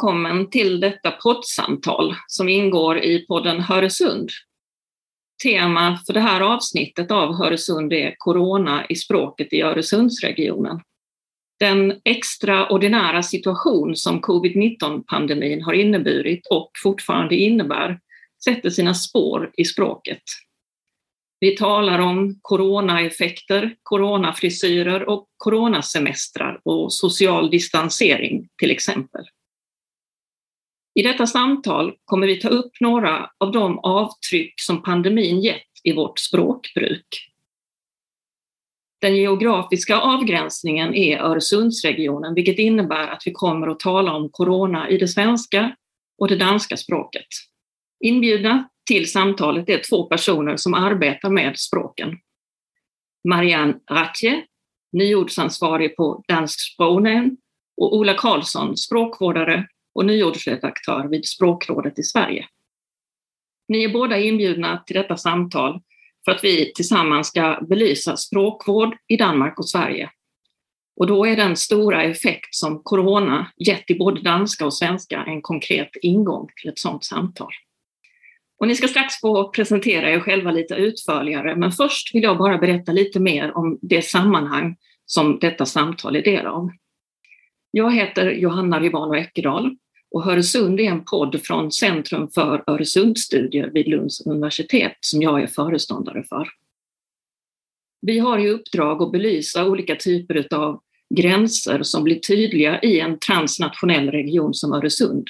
välkommen till detta poddsamtal som ingår i podden Höresund. Tema för det här avsnittet av Höresund är Corona i språket i Öresundsregionen. Den extraordinära situation som covid-19-pandemin har inneburit och fortfarande innebär sätter sina spår i språket. Vi talar om coronaeffekter, coronafrisyrer och coronasemestrar och social distansering till exempel. I detta samtal kommer vi ta upp några av de avtryck som pandemin gett i vårt språkbruk. Den geografiska avgränsningen är Öresundsregionen, vilket innebär att vi kommer att tala om corona i det svenska och det danska språket. Inbjudna till samtalet är två personer som arbetar med språken. Marianne Ratje, nyordsansvarig på Dansk Sprognämnd och Ola Karlsson, språkvårdare och nyordsredaktör vid Språkrådet i Sverige. Ni är båda inbjudna till detta samtal för att vi tillsammans ska belysa språkvård i Danmark och Sverige. Och då är den stora effekt som corona gett i både danska och svenska en konkret ingång till ett sådant samtal. Och ni ska strax få presentera er själva lite utförligare, men först vill jag bara berätta lite mer om det sammanhang som detta samtal är del av. Jag heter Johanna Rivano Eckerdal och Höresund är en podd från Centrum för Öresundsstudier vid Lunds universitet som jag är föreståndare för. Vi har i uppdrag att belysa olika typer av gränser som blir tydliga i en transnationell region som Öresund.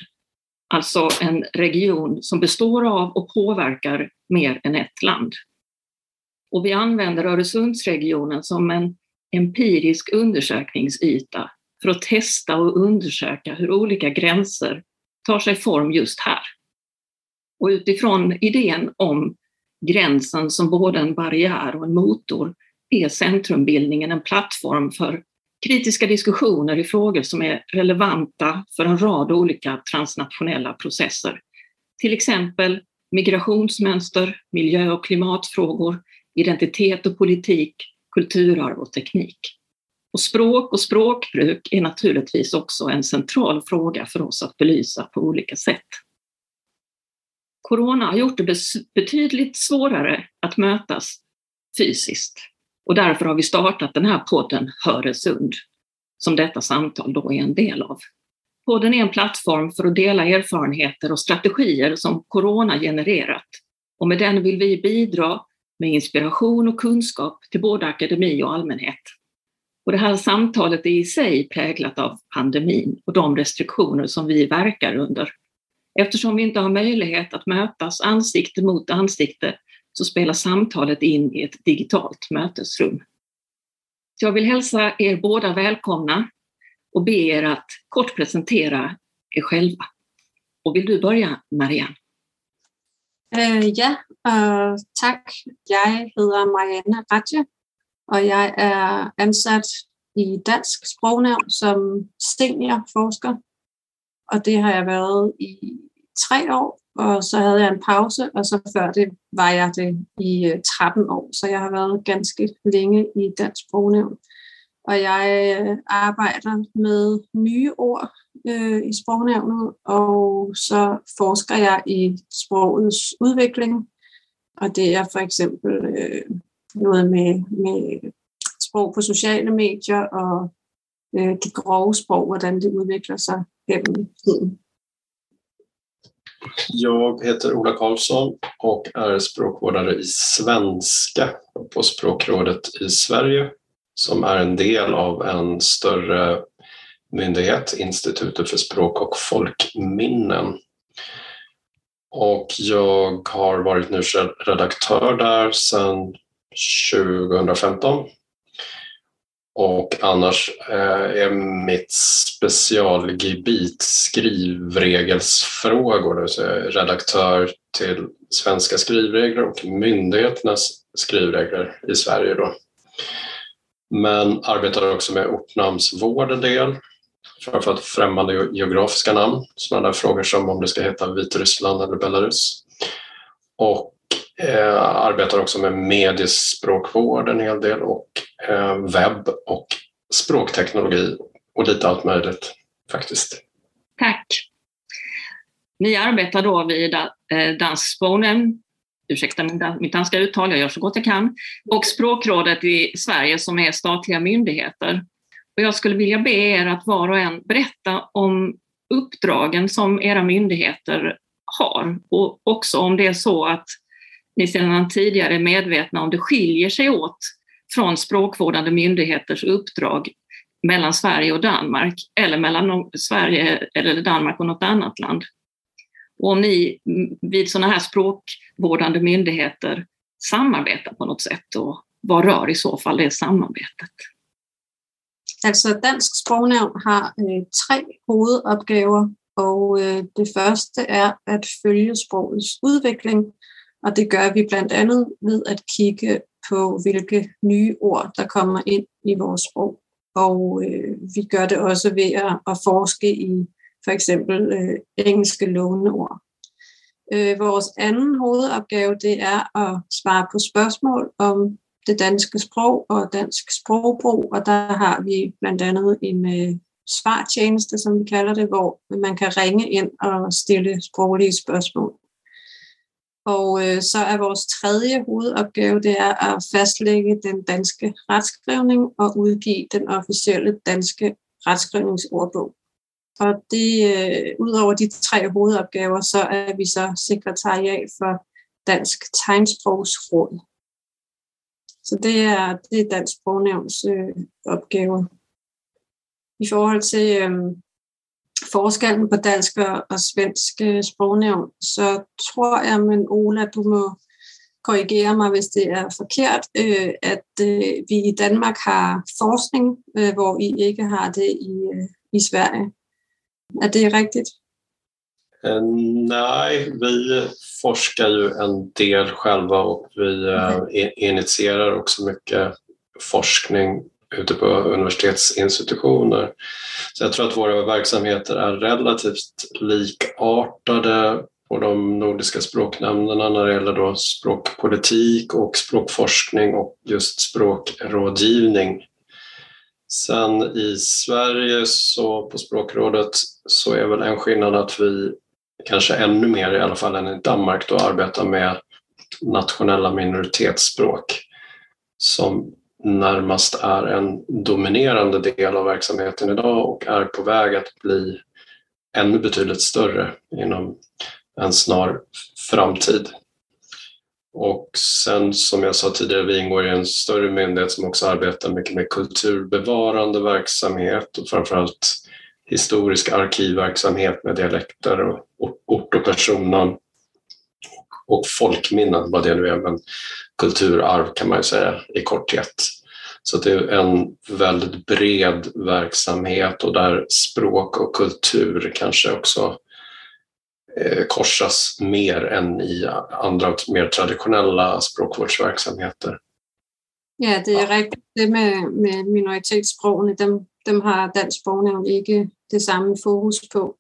Alltså en region som består av och påverkar mer än ett land. Och vi använder Öresundsregionen som en empirisk undersökningsyta för att testa och undersöka hur olika gränser tar sig form just här. Och utifrån idén om gränsen som både en barriär och en motor är centrumbildningen en plattform för kritiska diskussioner i frågor som är relevanta för en rad olika transnationella processer. Till exempel migrationsmönster, miljö och klimatfrågor, identitet och politik, kulturarv och teknik. Och språk och språkbruk är naturligtvis också en central fråga för oss att belysa på olika sätt. Corona har gjort det betydligt svårare att mötas fysiskt och därför har vi startat den här podden Höresund, som detta samtal då är en del av. Podden är en plattform för att dela erfarenheter och strategier som corona genererat och med den vill vi bidra med inspiration och kunskap till både akademi och allmänhet. Och det här samtalet är i sig präglat av pandemin och de restriktioner som vi verkar under. Eftersom vi inte har möjlighet att mötas ansikte mot ansikte så spelar samtalet in i ett digitalt mötesrum. Så jag vill hälsa er båda välkomna och be er att kort presentera er själva. Och vill du börja, Marianne? Uh, ja, uh, tack. Jag heter Marianne Ratje og jeg er ansat i Dansk Sprognævn som seniorforsker, og det har jeg været i tre år, og så havde jeg en pause, og så før det var jeg det i øh, 13 år, så jeg har været ganske længe i Dansk Sprognævn. Og jeg øh, arbejder med nye ord øh, i sprognævnet, og så forsker jeg i sprogets udvikling, og det er for eksempel øh, noget med, med sprog på sociale medier og øh, det grove sprog, hvordan det udvikler sig gennem tiden. Jag heter Ola Karlsson och är språkvårdare i svenska på Språkrådet i Sverige som är en del av en större myndighet, Institutet för språk och folkminnen. Och jag har varit nu redaktör där sedan 2015. Och annars eh, är mitt specialgebit skrivregelsfrågor, det vill säga redaktör till svenska skrivregler och myndigheternas skrivregler i Sverige. Då. Men arbetar också med ortnamnsvård en del, framförallt främmande geografiska namn, sådana där frågor som om det ska heta Vitryssland eller Belarus. Och Eh, arbetar också med mediespråkvård en hel del och eh, webb och språkteknologi och lite allt möjligt faktiskt. Tack. Ni arbetar då vid eh, Danskspråknämnd, ursäkta mitt danska uttal, jag gör så gott jag kan, och Språkrådet i Sverige som är statliga myndigheter. Och jag skulle vilja be er att var och en berätta om uppdragen som era myndigheter har och också om det är så att ni sedan tidigare är medvetna om det skiljer sig åt från språkvårdande myndigheters uppdrag mellan Sverige och Danmark eller mellan Sverige eller Danmark och något annat land. Och om ni vid sådana här språkvårdande myndigheter samarbetar på något sätt och vad rör i så fall det samarbetet? Altså Dansk Sprognævn har øh, tre hovedopgaver, og øh, det første er at følge sprogets udvikling, og det gør vi blandt andet ved at kigge på, hvilke nye ord, der kommer ind i vores sprog. Og øh, vi gør det også ved at, at forske i for eksempel øh, engelske låneord. Øh, vores anden hovedopgave det er at svare på spørgsmål om det danske sprog og dansk sprogbrug, og der har vi blandt andet en øh, svartjeneste, som vi kalder det, hvor man kan ringe ind og stille sproglige spørgsmål. Og øh, så er vores tredje hovedopgave, det er at fastlægge den danske retskrivning og udgive den officielle danske retskrivningsordbog. Og det, øh, de tre hovedopgaver, så er vi så sekretariat for Dansk Tegnsprogsråd. Så det er, det er Dansk Sprognævns øh, opgaver. I forhold til øh, forskellen på dansk og, svensk øh, sprognævn, så tror jeg, men Ola, du må korrigere mig, hvis det er forkert, øh, at øh, vi i Danmark har forskning, øh, hvor I ikke har det i, øh, i Sverige. Er det rigtigt? Eh, nej, vi forskar ju en del själva och vi eh, initierar också mycket forskning ute på universitetsinstitutioner. Så jag tror att våra verksamheter är relativt likartade på de nordiska språknämnderna när det gäller då språkpolitik och språkforskning och just språkrådgivning. Sen i Sverige så på språkrådet så är väl en skillnad att vi kanske ännu mer i alla fall än i Danmark då arbetar med nationella minoritetsspråk som närmast är en dominerande del av verksamheten idag och är på väg att bli ännu betydligt större inom en snar framtid. Och sen som jag sa tidigare, vi ingår i en större myndighet som också arbetar mycket med kulturbevarande verksamhet och framförallt historisk arkivverksamhet med dialekter och ort och personnamn och folkminnen, vad det nu är, men kulturarv kan man ju säga i korthet. Så det är en väldigt bred verksamhet och där språk och kultur kanske också eh, korsas mer än i andra mer traditionella språkvårdsverksamheter. Ja, det är riktigt. Det med, med minoritetsspråken, dem, dem har Dansk Sprognævn ikke det samme fokus på.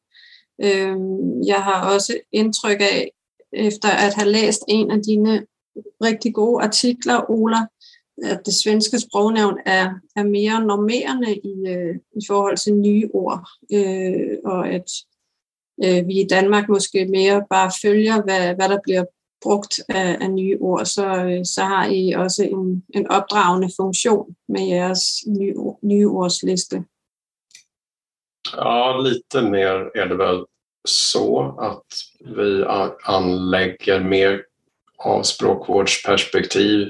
Jeg har også indtryk af, efter at have læst en af dine rigtig gode artikler, Ola, at det svenske sprognævn er, er mere normerende i, øh, i forhold til nye ord, øh, og at øh, vi i Danmark måske mere bare følger, hvad, hvad der bliver brugt af, af nye ord, så, øh, så har I også en, en opdragende funktion med jeres nye, nye ordsliste. Ja, lite mer är det väl så att vi anlägger mer av språkvårdsperspektiv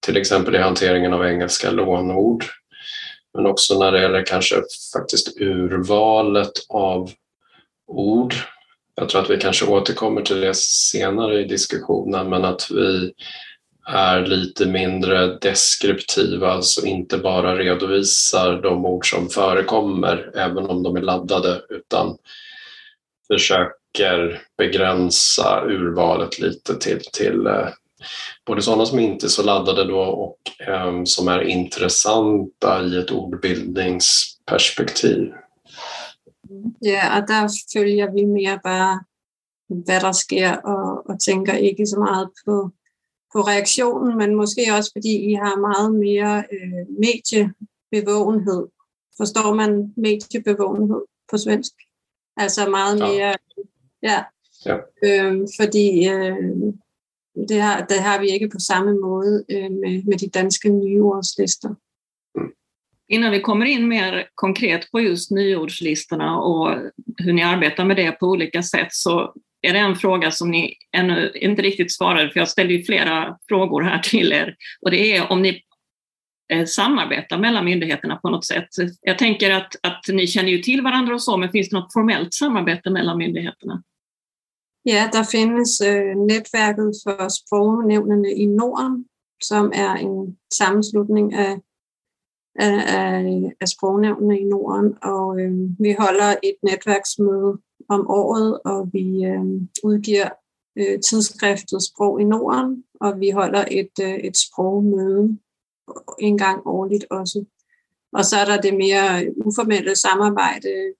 till exempel i hanteringen av engelska lånord. Men också när det gäller kanske faktiskt urvalet av ord. Jag tror att vi kanske återkommer till det senare i diskussionen, men att vi är lite mindre deskriptiva, alltså inte bara redovisar de ord som förekommer, även om de är laddade, utan försöker begränsa urvalet lite till, till eh, både sådana som inte är så laddade då och um, som är intressanta i ett ordbildningsperspektiv. Ja, och där följer vi mer bara vad som sker och, och tänker inte så mycket på, på reaktionen, men kanske också för att ni har mycket mer äh, øh, mediebevågenhet. Förstår man mediebevågenhet på svenska? Alltså mycket mer Ja, ja. Øhm, fordi øh, det, har, det har vi ikke på samme måde øh, med, med de danske nyordslister. Innan vi kommer in mer konkret på just nyordslistorna och hur ni arbetar med det på olika sätt så är det en fråga som ni ännu inte riktigt svarade, för jag ställde ju flera frågor här till er. Och det är om ni Eh, samarbeta mellan myndigheterna på något sätt. Jag tänker att, att ni känner ju till varandra och så, men finns det något formellt samarbete mellan myndigheterna? Ja, det finns eh, Nätverket för for i Norden, som är en sammanslutning av, av, av af i Norden, och øh, vi håller ett nätverksmöte om året, och vi øh, utger øh, tidsskriftet i Norden, och vi håller ett øh, et en gang årligt også. Og så er der det mere uformelle samarbejde.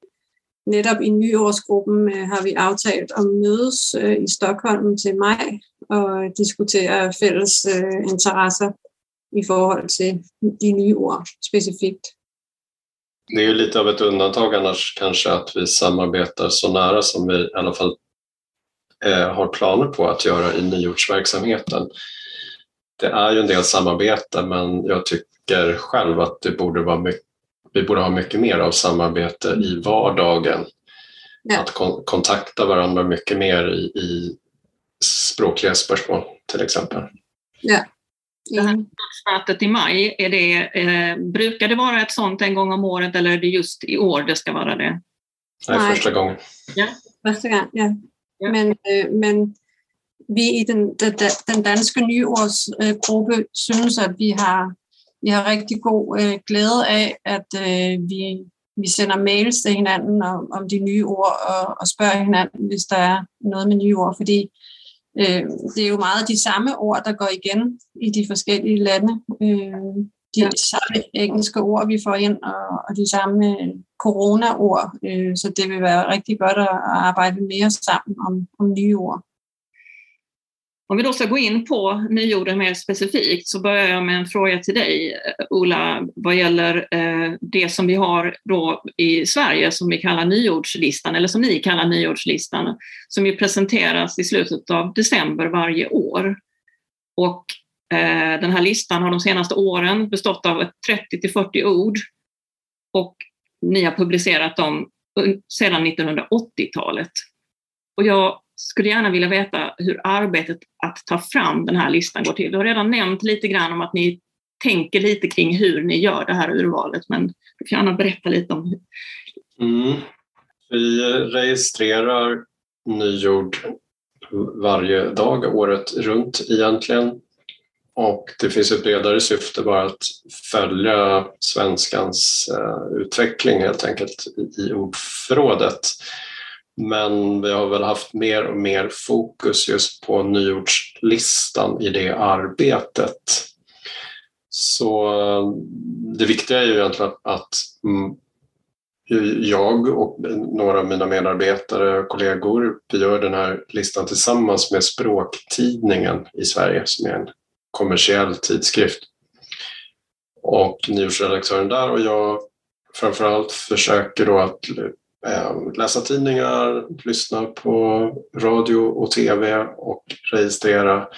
Netop i nyårsgruppen øh, har vi aftalt at mødes øh, i Stockholm til maj og diskutere fælles øh, interesser i forhold til de nye ord specifikt. Det är ju lite av ett undantag annars kanske att vi samarbetar så nära som vi i alla fall eh, har planer på att göra i nyordsverksamheten. Det är ju en del samarbete men jag tycker själv att det borde vara mycket, vi borde ha mycket mer av samarbete i vardagen. Ja. Att kon kontakta varandra mycket mer i, i språkliga spörsmål till exempel. Ja. Det här mötet i maj, är det, eh, brukar det vara ett sånt en gång om året eller är det just i år det ska vara det? Nej, första gången. Ja. Första gången, ja. ja. Men, eh, men vi i den, den, den danske nyårsgruppe synes, at vi har, vi har rigtig god øh, glæde af, at øh, vi, vi sender mails til hinanden om, om de nye ord og, og spørger hinanden, hvis der er noget med nye ord, fordi Øh, det er jo meget de samme ord, der går igen i de forskellige lande. Øh, de ja. samme engelske ord, vi får ind, og, og de samme corona-ord. Øh, så det vil være rigtig godt at, at arbejde mere sammen om, om nye ord. Om vi då ska gå in på nyorden mer specifikt så börjar jag med en fråga till dig, eh, Ola, vad gäller eh, det som vi har då i Sverige som vi kallar nyordslistan, eller som ni kallar nyordslistan, som ju presenteras i slutet av december varje år. Och eh, den här listan har de senaste åren bestått av 30 till 40 ord och ni har publicerat dem sedan 1980-talet. Och jag skulle gärna vilja veta hur arbetet att ta fram den här listan går till. Du har redan nämnt lite grann om att ni tänker lite kring hur ni gör det här urvalet, men du kan gärna berätta lite om hur. Mm. Vi registrerar nyord varje dag, året runt egentligen. Och det finns ett bredare syfte bara att följa svenskans eh, utveckling helt enkelt i ordförrådet. Men vi har väl haft mer och mer fokus just på nyordslistan i det arbetet. Så eh, det viktiga är ju egentligen att mm, jag och några av mina medarbetare och kollegor vi gör den här listan tillsammans med Språktidningen i Sverige som är en kommersiell tidskrift. Och nyhetsredaktören där och jag framförallt försöker då att Ehm, läsa tidningar, lyssna på radio och tv och registrera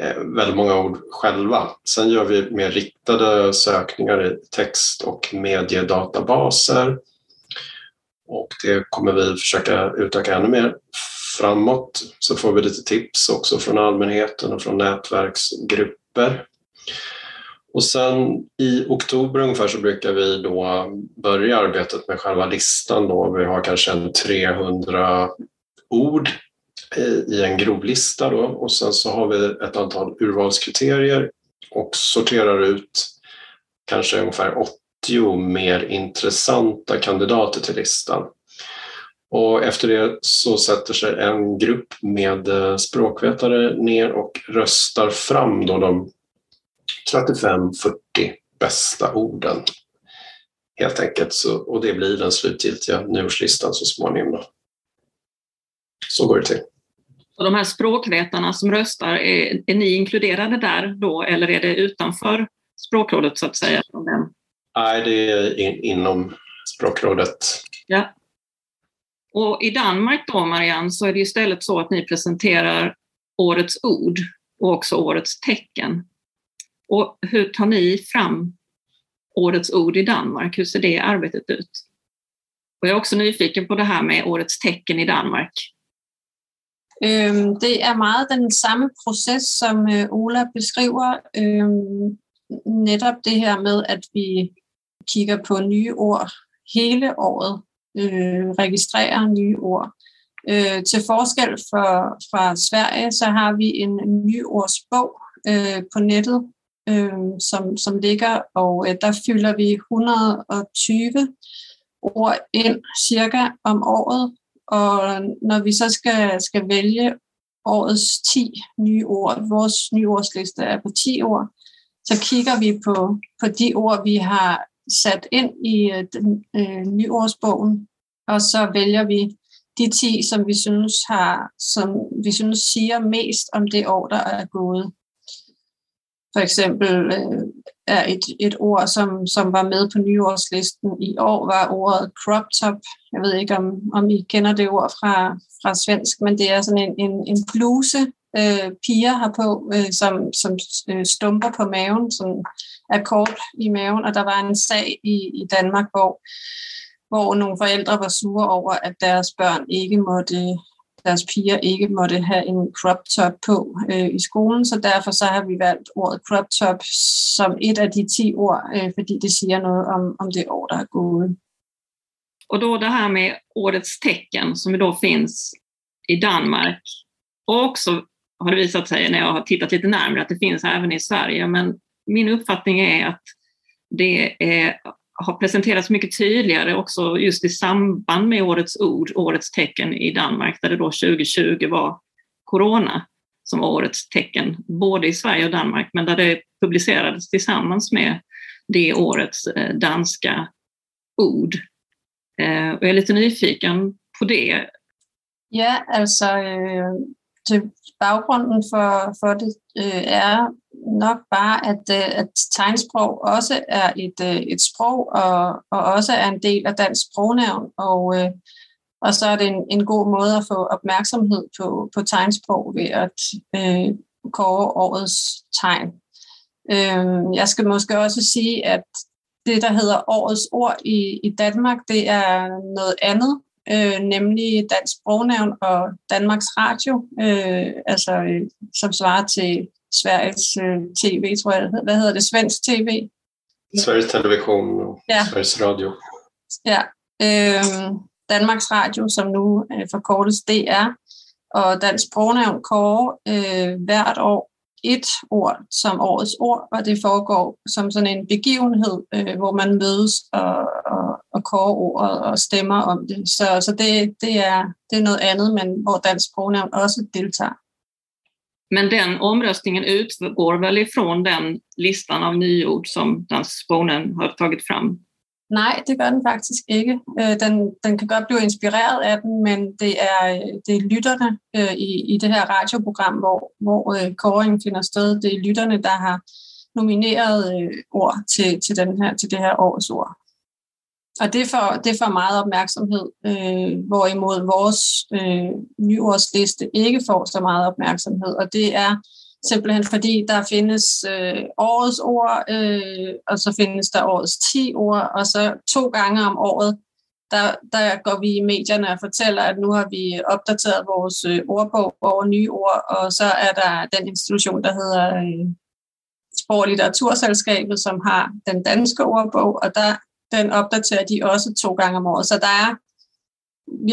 eh, väldigt många ord själva. Sen gör vi mer riktade sökningar i text och mediedatabaser. Och det kommer vi försöka utöka ännu mer framåt. Så får vi lite tips också från allmänheten och från nätverksgrupper. Och sen i oktober ungefär så brukar vi då börja arbetet med själva listan. Då. Vi har kanske en 300 ord eh, i en grovlista då. och sen så har vi ett antal urvalskriterier och sorterar ut kanske ungefär 80 mer intressanta kandidater till listan. Och efter det så sätter sig en grupp med eh, språkvetare ner och röstar fram då de 35-40 bästa orden. Helt enkelt. Så, och det blir den slutgiltiga nyårslistan så småningom. Då. Så går det till. Och de här språkvetarna som röstar, är, är ni inkluderade där då eller är det utanför språkrådet så att säga? Nej, det är in, inom språkrådet. Ja. Och i Danmark då, Marianne, så är det istället så att ni presenterar årets ord och också årets tecken. Och hur tar ni fram årets ord i Danmark? Hur ser det arbetet ut? Och jag är också nyfiken på det här med årets tecken i Danmark. Øhm, det är meget den samme proces, som øh, Ola beskriver. Øhm, netop det her med, at vi kigger på nye ord hele året, øh, registrerer nye ord. Øh, til forskel for, fra Sverige, så har vi en nyårsbog øh, på nettet, øh, som, som ligger, og øh, der fylder vi 120 ord ind cirka om året, og når vi så skal, skal vælge årets 10 nye ord, vores nyordsliste er på 10 ord, så kigger vi på, på de ord, vi har sat ind i øh, den, øh, nyårsbogen, og så vælger vi de 10, som vi synes har, som vi synes siger mest om det år, der er gået. For eksempel eh, är er et, et ord, som, som var med på nyårslisten i år, var ordet crop top. Jeg ved ikke, om, om I kender det ord fra, fra svensk, men det er sådan en, en, en bluse, øh, piger har på, øh, som, som øh, stumper på maven, som er kort i maven, og der var en sag i, i Danmark, hvor, hvor nogle forældre var sure over, at deres børn ikke måtte deres piger ikke måtte have en crop top på øh, i skolen, så derfor så har vi valgt ordet crop top som et af de 10 ord, øh, fordi det siger noget om, om det år, der er gået. Och då det här med årets tecken som då finns i Danmark och också har det visat sig när jag har tittat lite närmare att det finns även i Sverige. Men min uppfattning är att det är har presenterats mycket tydligare också just i samband med årets ord, årets tecken i Danmark, där det då 2020 var corona som var årets tecken, både i Sverige och Danmark, men där det publicerades tillsammans med det årets eh, danska ord. Eh, och jag är lite nyfiken på det. Ja, alltså eh, typ, bakgrunden för, för det är nok bare, at, øh, at tegnsprog også er et, øh, et sprog, og, og også er en del af dansk sprognævn, og, øh, og så er det en, en god måde at få opmærksomhed på, på tegnsprog ved at øh, kåre årets tegn. Øh, jeg skal måske også sige, at det, der hedder årets ord i, i Danmark, det er noget andet, øh, nemlig Dansk Sprognævn og Danmarks Radio, øh, altså øh, som svarer til Sveriges øh, TV, tror jeg. Hvad hedder det? Svensk TV? Sveriges Television og ja. Sveriges Radio. Ja, øh, Danmarks Radio, som nu øh, forkortes DR, og Dansk Sprognævn kårer øh, hvert år et ord som årets ord, og det foregår som sådan en begivenhed, øh, hvor man mødes og, og, og kårer ordet og stemmer om det. Så, så det, det, er, det er noget andet, men hvor Dansk Sprognævn også deltager. Men den omröstningen utgår väl ifrån den listan av nyord som Dansk har tagit fram? Nej, det gör den faktisk ikke. Øh, den, den kan godt blive inspireret af den, men det er, det er lytterne øh, i, i det her radioprogram, hvor, hvor øh, kåringen finder sted. Det er lytterne, der har nomineret ord til, til, den her, til det her års ord. Og det får, det får meget opmærksomhed, øh, hvorimod vores øh, nyårsliste ikke får så meget opmærksomhed. Og det er Simpelthen fordi der findes øh, årets ord, øh, og så findes der årets 10 ord, og så to gange om året, der, der går vi i medierne og fortæller, at nu har vi opdateret vores øh, ordbog over nye ord, og så er der den institution, der hedder øh, Sprog- og Litteraturselskabet, som har den danske ordbog, og der, den opdaterer de også to gange om året. Så der er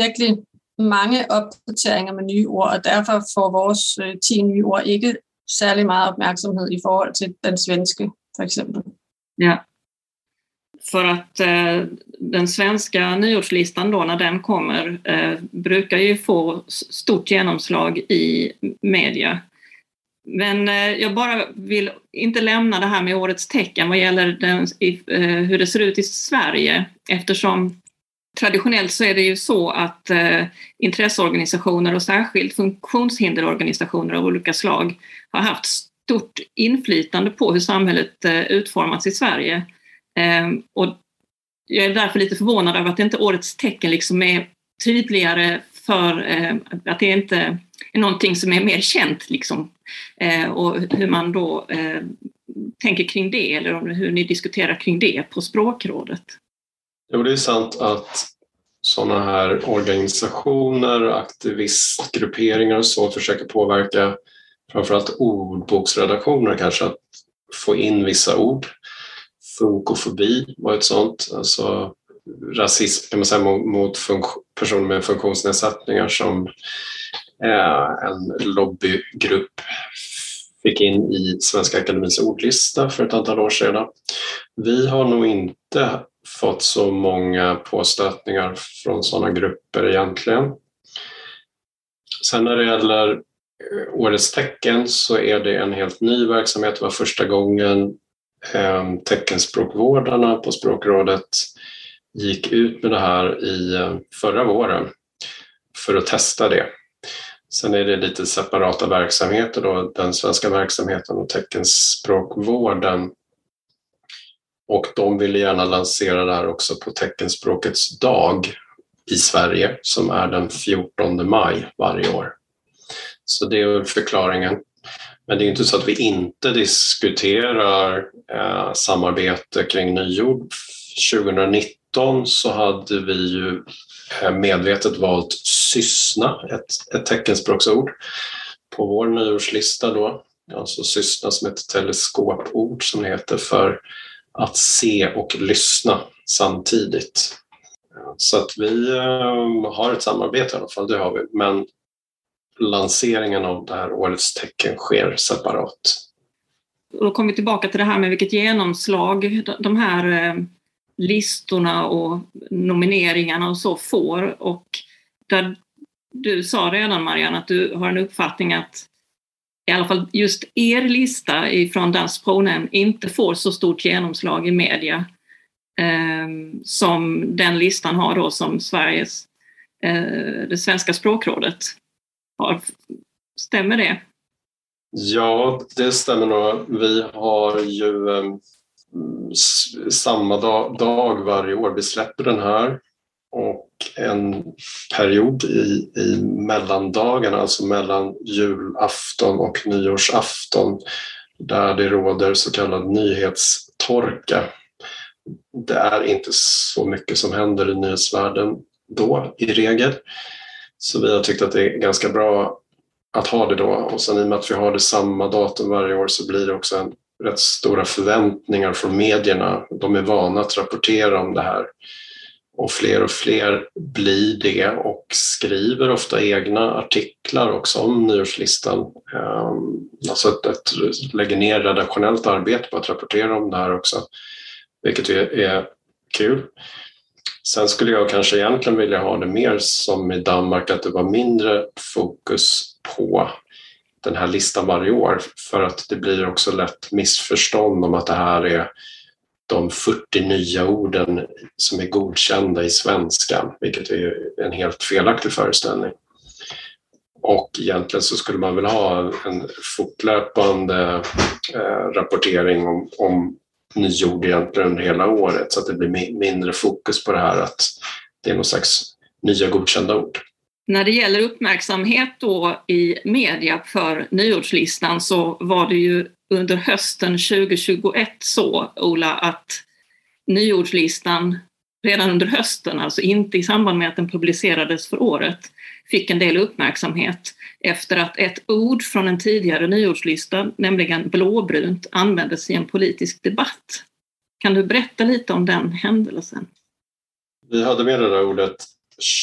virkelig mange opdateringer med nye ord, og derfor får vores øh, 10 nye ord ikke særlig meget opmærksomhed i forhold til den svenske, for eksempel. Ja. För att eh, den svenska nyordslistan då, när den kommer, eh, brukar ju få stort genomslag i media. Men eh, jag bara vill inte lämna det här med årets tecken vad gäller den, eh, hur det ser ut i Sverige eftersom traditionellt så är det ju så att eh, intresseorganisationer och särskilt funktionshinderorganisationer av olika slag har haft stort inflytande på hur samhället eh, utformas i Sverige. Eh, och jag är därför lite förvånad över att inte årets tecken liksom är tydligare för eh, att det inte är någonting som är mer känt liksom. Eh, och hur man då eh, tänker kring det eller hur ni diskuterar kring det på språkrådet. Jo, det är sant att sådana här organisationer, aktivistgrupperingar och så försöker påverka framförallt ordboksredaktioner kanske att få in vissa ord. Funkofobi var ett sånt, alltså rasism kan man säga mot personer med funktionsnedsättningar som eh, en lobbygrupp fick in i Svenska Akademins ordlista för ett antal år sedan. Vi har nog inte fått så många påstötningar från sådana grupper egentligen. Sen när det gäller eh, Årets tecken så är det en helt ny verksamhet. Det var första gången eh, teckenspråkvårdarna på Språkrådet gick ut med det här i eh, förra våren för att testa det. Sen är det lite separata verksamheter då, den svenska verksamheten och teckenspråkvården. Och de ville gärna lansera det här också på teckenspråkets dag i Sverige som är den 14 maj varje år. Så det är förklaringen. Men det är inte så att vi inte diskuterar eh, samarbete kring nyord. 2019 så hade vi ju medvetet valt Syssna, ett, ett teckenspråksord, på vår nyårslista då. Alltså Syssna som ett teleskopord som det heter för att se och lyssna samtidigt. Så att vi eh, har ett samarbete i alla fall, det har vi. Men lanseringen av det här årets tecken sker separat. Och då kommer vi tillbaka till det här med vilket genomslag de här eh, listorna och nomineringarna och så får. Och där du sa redan Marianne att du har en uppfattning att i alla fall just er lista ifrån Dansk provnämnd inte får så stort genomslag i media eh, som den listan har då som Sveriges, eh, det svenska språkrådet har. Stämmer det? Ja, det stämmer nog. Vi har ju eh, samma dag, dag varje år. Vi släpper den här och en period i, i mellandagarna, alltså mellan julafton och nyårsafton, där det råder så kallad nyhetstorka. Det är inte så mycket som händer i nyhetsvärlden då i regel. Så vi har tyckt att det är ganska bra att ha det då och sen i och med att vi har det samma datum varje år så blir det också en rätt stora förväntningar från medierna. De är vana att rapportera om det här och fler och fler blir det och skriver ofta egna artiklar också om nyårslistan. Ehm, alltså att, att lägger ner redaktionellt arbete på att rapportera om det här också, vilket är, är kul. Sen skulle jag kanske egentligen vilja ha det mer som i Danmark, att det var mindre fokus på den här listan varje år för att det blir också lätt missförstånd om att det här är de 40 nya orden som är godkända i svenskan, vilket är en helt felaktig föreställning. Och egentligen så skulle man väl ha en fortlöpande eh, rapportering om, om nyord egentligen under hela året så att det blir mindre fokus på det här att det är någon slags nya godkända ord. När det gäller uppmärksamhet då i media för nyordslistan så var det ju under hösten 2021 så, Ola, att nyordslistan redan under hösten, alltså inte i samband med att den publicerades för året, fick en del uppmärksamhet efter att ett ord från en tidigare nyordslista, nämligen blåbrunt, användes i en politisk debatt. Kan du berätta lite om den händelsen? Vi hade med det där ordet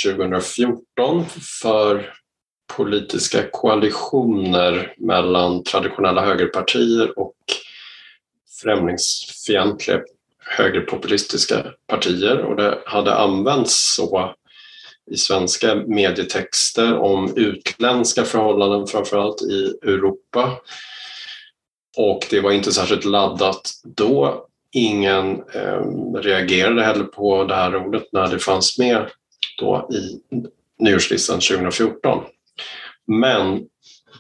2014 för politiska koalitioner mellan traditionella högerpartier och främlingsfientliga högerpopulistiska partier och det hade använts så i svenska medietexter om utländska förhållanden framförallt i Europa. Och det var inte särskilt laddat då. Ingen eh, reagerade heller på det här ordet när det fanns med då i nyårslistan 2014. Men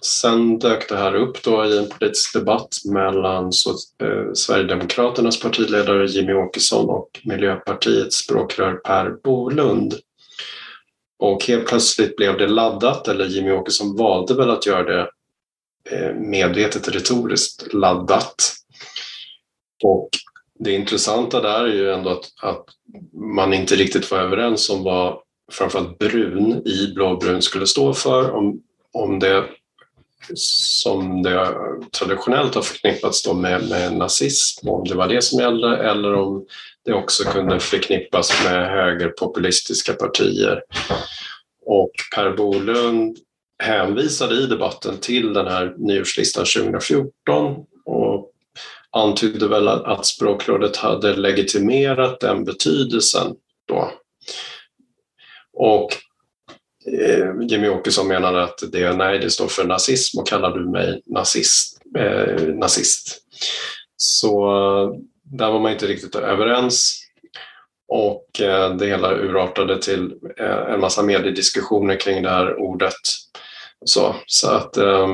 sen dök det här upp då i en politisk debatt mellan så, eh, Sverigedemokraternas partiledare Jimmy Åkesson och Miljöpartiets språkrör Per Bolund. Och helt plötsligt blev det laddat, eller Jimmy Åkesson valde väl att göra det eh, medvetet retoriskt laddat. Och det intressanta där är ju ändå att, att man inte riktigt var överens om vad framförallt brun i blåbrun skulle stå för. Om, om det som det traditionellt har förknippats då med, med nazism, om det var det som gällde eller om det också kunde förknippas med högerpopulistiska partier. Och Per Bolund hänvisade i debatten till den här nyårslistan 2014 och antydde väl att språkrådet hade legitimerat den betydelsen då. Och eh, Jimmy Åkesson menade att det, nej, det står för nazism och kallar du mig nazist. Eh, nazist. Så där var man inte riktigt överens och eh, det hela urartade till eh, en massa mediediskussioner kring det här ordet. Så, så att eh,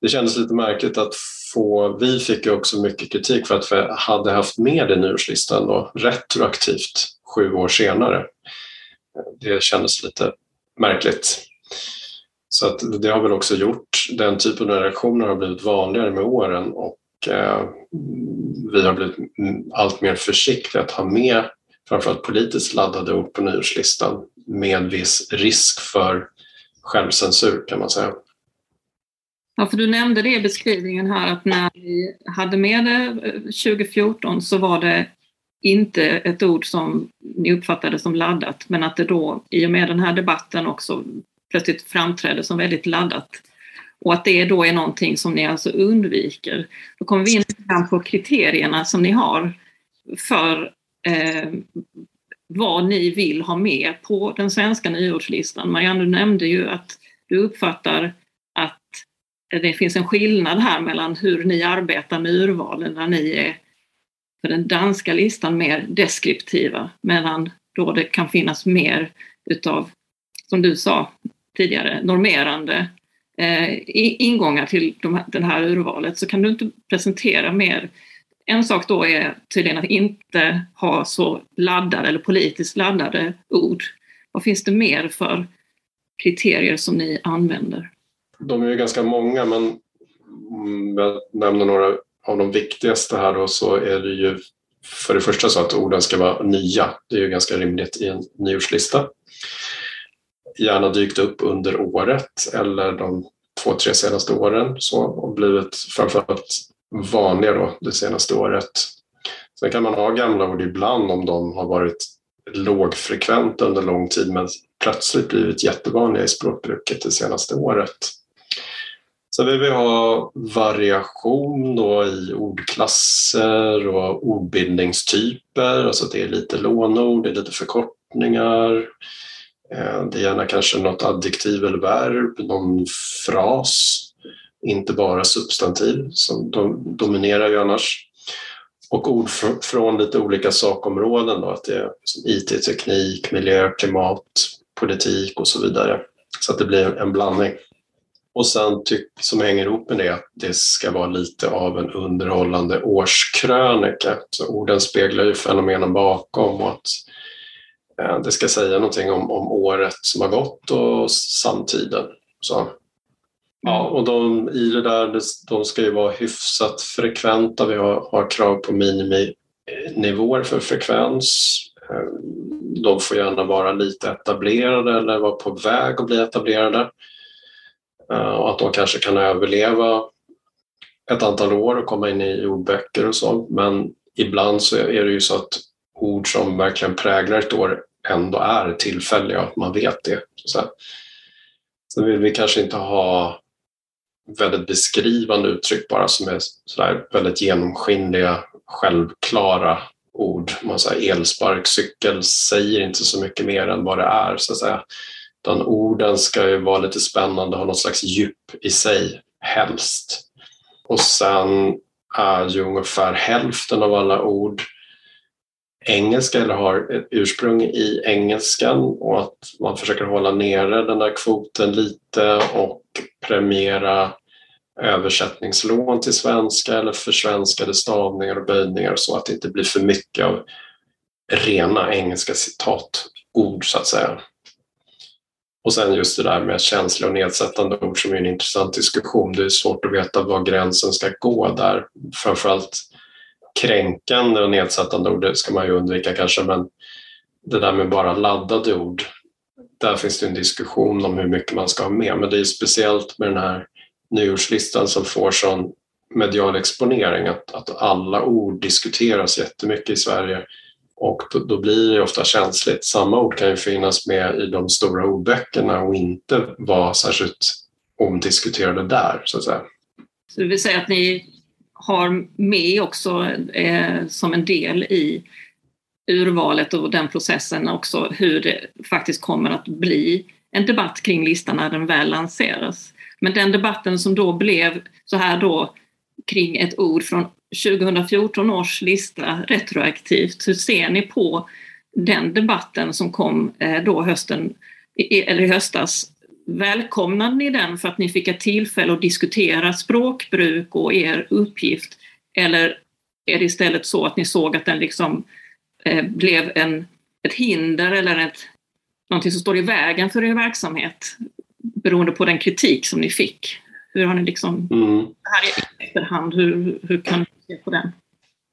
det kändes lite märkligt att få, vi fick ju också mycket kritik för att vi hade haft med det i nyårslistan då, retroaktivt sju år senare. Det kändes lite märkligt. Så att det har väl också gjort, den typen av reaktioner har blivit vanligare med åren och eh, vi har blivit allt mer försiktiga att ha med framförallt politiskt laddade ord på nyårslistan med viss risk för självcensur kan man säga. Ja, för du nämnde det i beskrivningen här att när vi hade med det eh, 2014 så var det inte ett ord som ni uppfattade som laddat men att det då i och med den här debatten också plötsligt framträder som väldigt laddat. Och att det då är någonting som ni alltså undviker. Då kommer vi in på kriterierna som ni har för eh, vad ni vill ha med på den svenska nyårslistan. Marianne, du nämnde ju att du uppfattar att det finns en skillnad här mellan hur ni arbetar med urvalen när ni är för den danska listan mer deskriptiva medan då det kan finnas mer utav, som du sa tidigare, normerande eh, ingångar till de, det här urvalet så kan du inte presentera mer en sak då är tydligen att inte ha så laddade eller politiskt laddade ord. Vad finns det mer för kriterier som ni använder? De är ju ganska många men jag nämner några av de viktigaste här då så är det ju för det första så att orden ska vara nya. Det är ju ganska rimligt i en nyårslista. Gärna dykt upp under året eller de två, tre senaste åren så, och blivit framförallt vanliga då det senaste året. Sen kan man ha gamla ord ibland om de har varit lågfrekventa under lång tid men plötsligt blivit jättevanliga i språkbruket det senaste året. Sen vill vi ha variation då i ordklasser och ordbildningstyper, alltså det är lite lånord, det är lite förkortningar. Eh, det är gärna kanske något adjektiv eller verb, någon fras inte bara substantiv som dominerar ju annars. Och ord från lite olika sakområden, då, att det är liksom IT, teknik, miljö, klimat, politik och så vidare. Så att det blir en blandning. Och sen tyck, som hänger ihop med det att det ska vara lite av en underhållande årskrönika. Så orden speglar ju fenomenen bakom och att eh, det ska säga någonting om, om året som har gått och samtiden. Så Ja, och de, i det där, de ska ju vara hyfsat frekventa. Vi har, har krav på miniminivåer för frekvens. Eh, de får gärna vara lite etablerade eller vara på väg att bli etablerade. Eh, och att de kanske kan överleva ett antal år och komma in i ordböcker och så. Men ibland så är det ju så att ord som verkligen präglar ett år ändå är tillfälliga och att man vet det. Så Sen vill vi kanske inte ha väldigt beskrivande uttryck bara som är sådär väldigt genomskinliga, självklara ord. Man säger elsparkcykel säger inte så mycket mer än vad det är så att säga. Utan orden ska ju vara lite spännande, ha något slags djup i sig, helst. Och sen är ju ungefär hälften av alla ord engelska eller har ett ursprung i engelskan och att man försöker hålla nere den där kvoten lite och premiera översättningslån till svenska eller försvenskade stavningar och böjningar så att det inte blir för mycket av rena engelska citatord så att säga. Och sen just det där med känsliga och nedsättande ord som är en intressant diskussion. Det är svårt att veta var gränsen ska gå där. Framförallt kränkande och nedsättande ord det ska man ju undvika kanske, men det där med bara laddade ord, där finns det en diskussion om hur mycket man ska ha med. Men det är speciellt med den här nyårslistan som får sån medial exponering, att, att alla ord diskuteras jättemycket i Sverige och då, då, blir det ofta känsligt. Samma ord kan ju finnas med i de stora ordböckerna och inte vara särskilt omdiskuterade där, så att säga. Så det vill säga att ni har med också eh, som en del i urvalet och den processen också hur det faktiskt kommer att bli en debatt kring listan när den väl lanseras. Men den debatten som då blev så här då kring ett ord från 2014 års lista retroaktivt, hur ser ni på den debatten som kom eh, då hösten, eller i höstas? Välkomnade ni den för att ni fick ett tillfälle att diskutera språkbruk och er uppgift? Eller är det istället så att ni såg att den liksom eh, blev en, ett hinder eller ett, någonting som står i vägen för er verksamhet beroende på den kritik som ni fick? Hur har ni liksom, mm. här i efterhand, hur, hur kan se på den?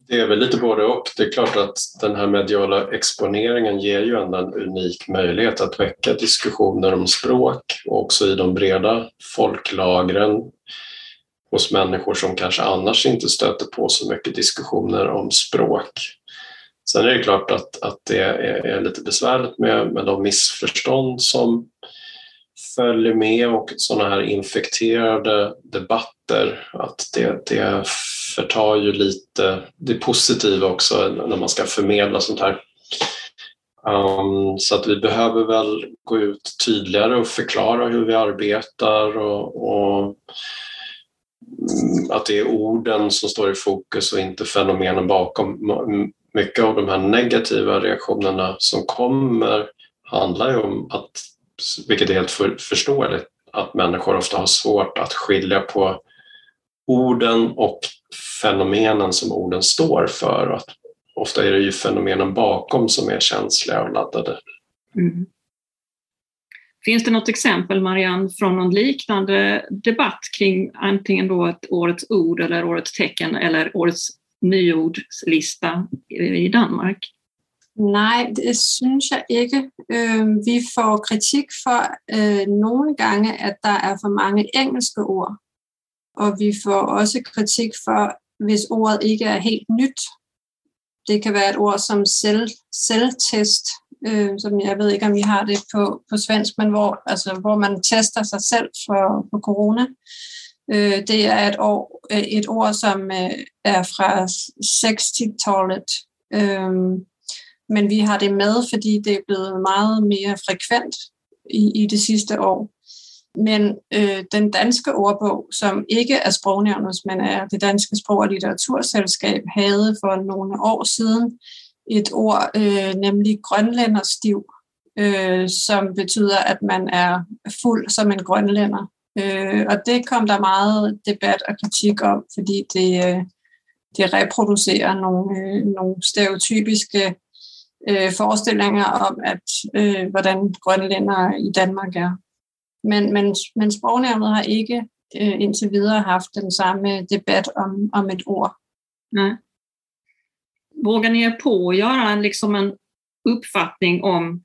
Det är väl lite både och. Det är klart att den här mediala exponeringen ger ju ändå en unik möjlighet att väcka diskussioner om språk och också i de breda folklagren hos människor som kanske annars inte stöter på så mycket diskussioner om språk. Sen är det klart att, att det är, är lite besvärligt med, med de missförstånd som följer med och sådana här infekterade debatter, att det, det förtar ju lite det positiva också när man ska förmedla sånt här. Um, så att vi behöver väl gå ut tydligare och förklara hur vi arbetar och, och mm, att det är orden som står i fokus och inte fenomenen bakom. Mycket av de här negativa reaktionerna som kommer handlar ju om att vilket är helt för, förståeligt, att människor ofta har svårt att skilja på orden och fenomenen som orden står för. Att ofta är det ju fenomenen bakom som är känsliga och laddade. Mm. Finns det något exempel, Marianne, från någon liknande debatt kring antingen då ett årets ord eller årets tecken eller årets nyordslista i Danmark? Nej, det synes jeg ikke. Øh, vi får kritik for øh, nogle gange, at der er for mange engelske ord. Og vi får også kritik for, hvis ordet ikke er helt nyt. Det kan være et ord som selv, selvtest, øh, som jeg ved ikke, om vi har det på, på svensk, men hvor, altså, hvor man tester sig selv for, for corona. Øh, det er et, år, øh, et ord, som øh, er fra 60-tallet. Øh, men vi har det med, fordi det er blevet meget mere frekvent i, i det sidste år. Men øh, den danske ordbog, som ikke er sprognævnets, men er det danske sprog- og litteraturselskab, havde for nogle år siden et ord, øh, nemlig grønlænderstiv, øh, som betyder, at man er fuld som en grønlænder. Øh, og det kom der meget debat og kritik om, fordi det, øh, det reproducerer nogle, øh, nogle stereotypiske øh, forestillinger om, at øh, hvordan grønlænder i Danmark er. Men, men, men sprognævnet har ikke øh, indtil videre haft den samme debat om, om et ord. Nej. Vågar ni er på att göra liksom en uppfattning om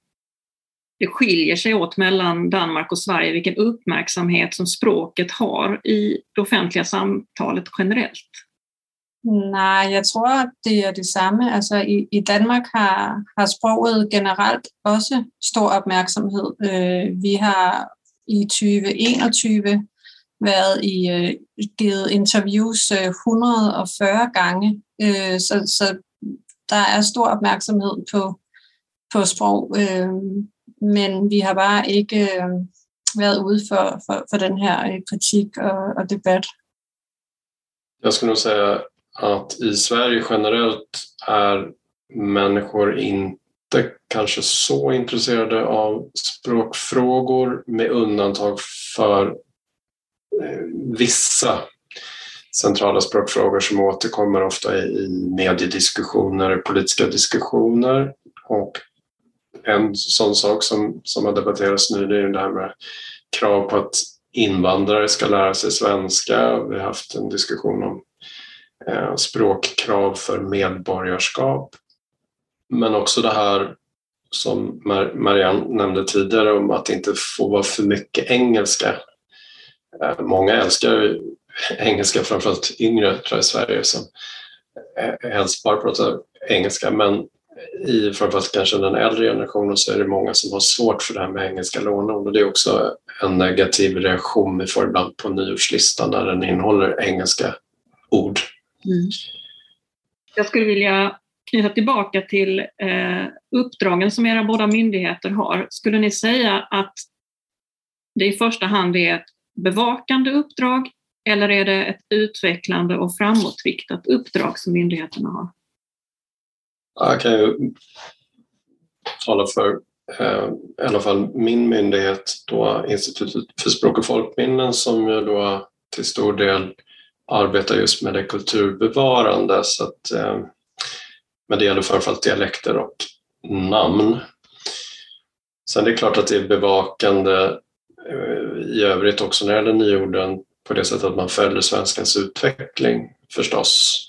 det skiljer sig åt mellan Danmark och Sverige, vilken uppmärksamhet som språket har i det offentliga samtalet generellt? Nej, jeg tror, det er det samme. Altså i, i Danmark har, har sproget generelt også stor opmærksomhed. Øh, vi har i 2021 været i øh, givet interviews øh, 140 gange, øh, så, så der er stor opmærksomhed på, på sprog, øh, men vi har bare ikke øh, været ude for, for, for den her øh, kritik og, og debat. Jag skulle nog säga att i Sverige generellt är människor inte kanske så intresserade av språkfrågor med undantag för eh, vissa centrala språkfrågor som återkommer ofta i mediediskussioner, politiska diskussioner och en sån sak som, som har debatterats nu det är det här med krav på att invandrare ska lära sig svenska. Vi har haft en diskussion om Eh, språkkrav för medborgarskap. Men också det här som Marianne nämnde tidigare om att det inte får vara för mycket engelska. Eh, många älskar engelska, framförallt yngre tror jag, i Sverige som eh, helst bara pratar engelska men i framförallt kanske den äldre generationen så är det många som har svårt för det här med engelska låneord och det är också en negativ reaktion vi får ibland på nyordslistan när den innehåller engelska ord. Mm. Jag skulle vilja knyta tillbaka till eh, uppdragen som era båda myndigheter har. Skulle ni säga att det i första hand är ett bevakande uppdrag eller är det ett utvecklande och framåtriktat uppdrag som myndigheterna har? Jag kan ju tala för eh, i alla fall min myndighet, då Institutet för språk och folkminnen som ju då till stor del arbetar just med det kulturbevarande. Så att, eh, men det gäller framförallt dialekter och namn. Sen är det klart att det är bevakande eh, i övrigt också när det gäller nyorden på det sättet att man följer svenskans utveckling förstås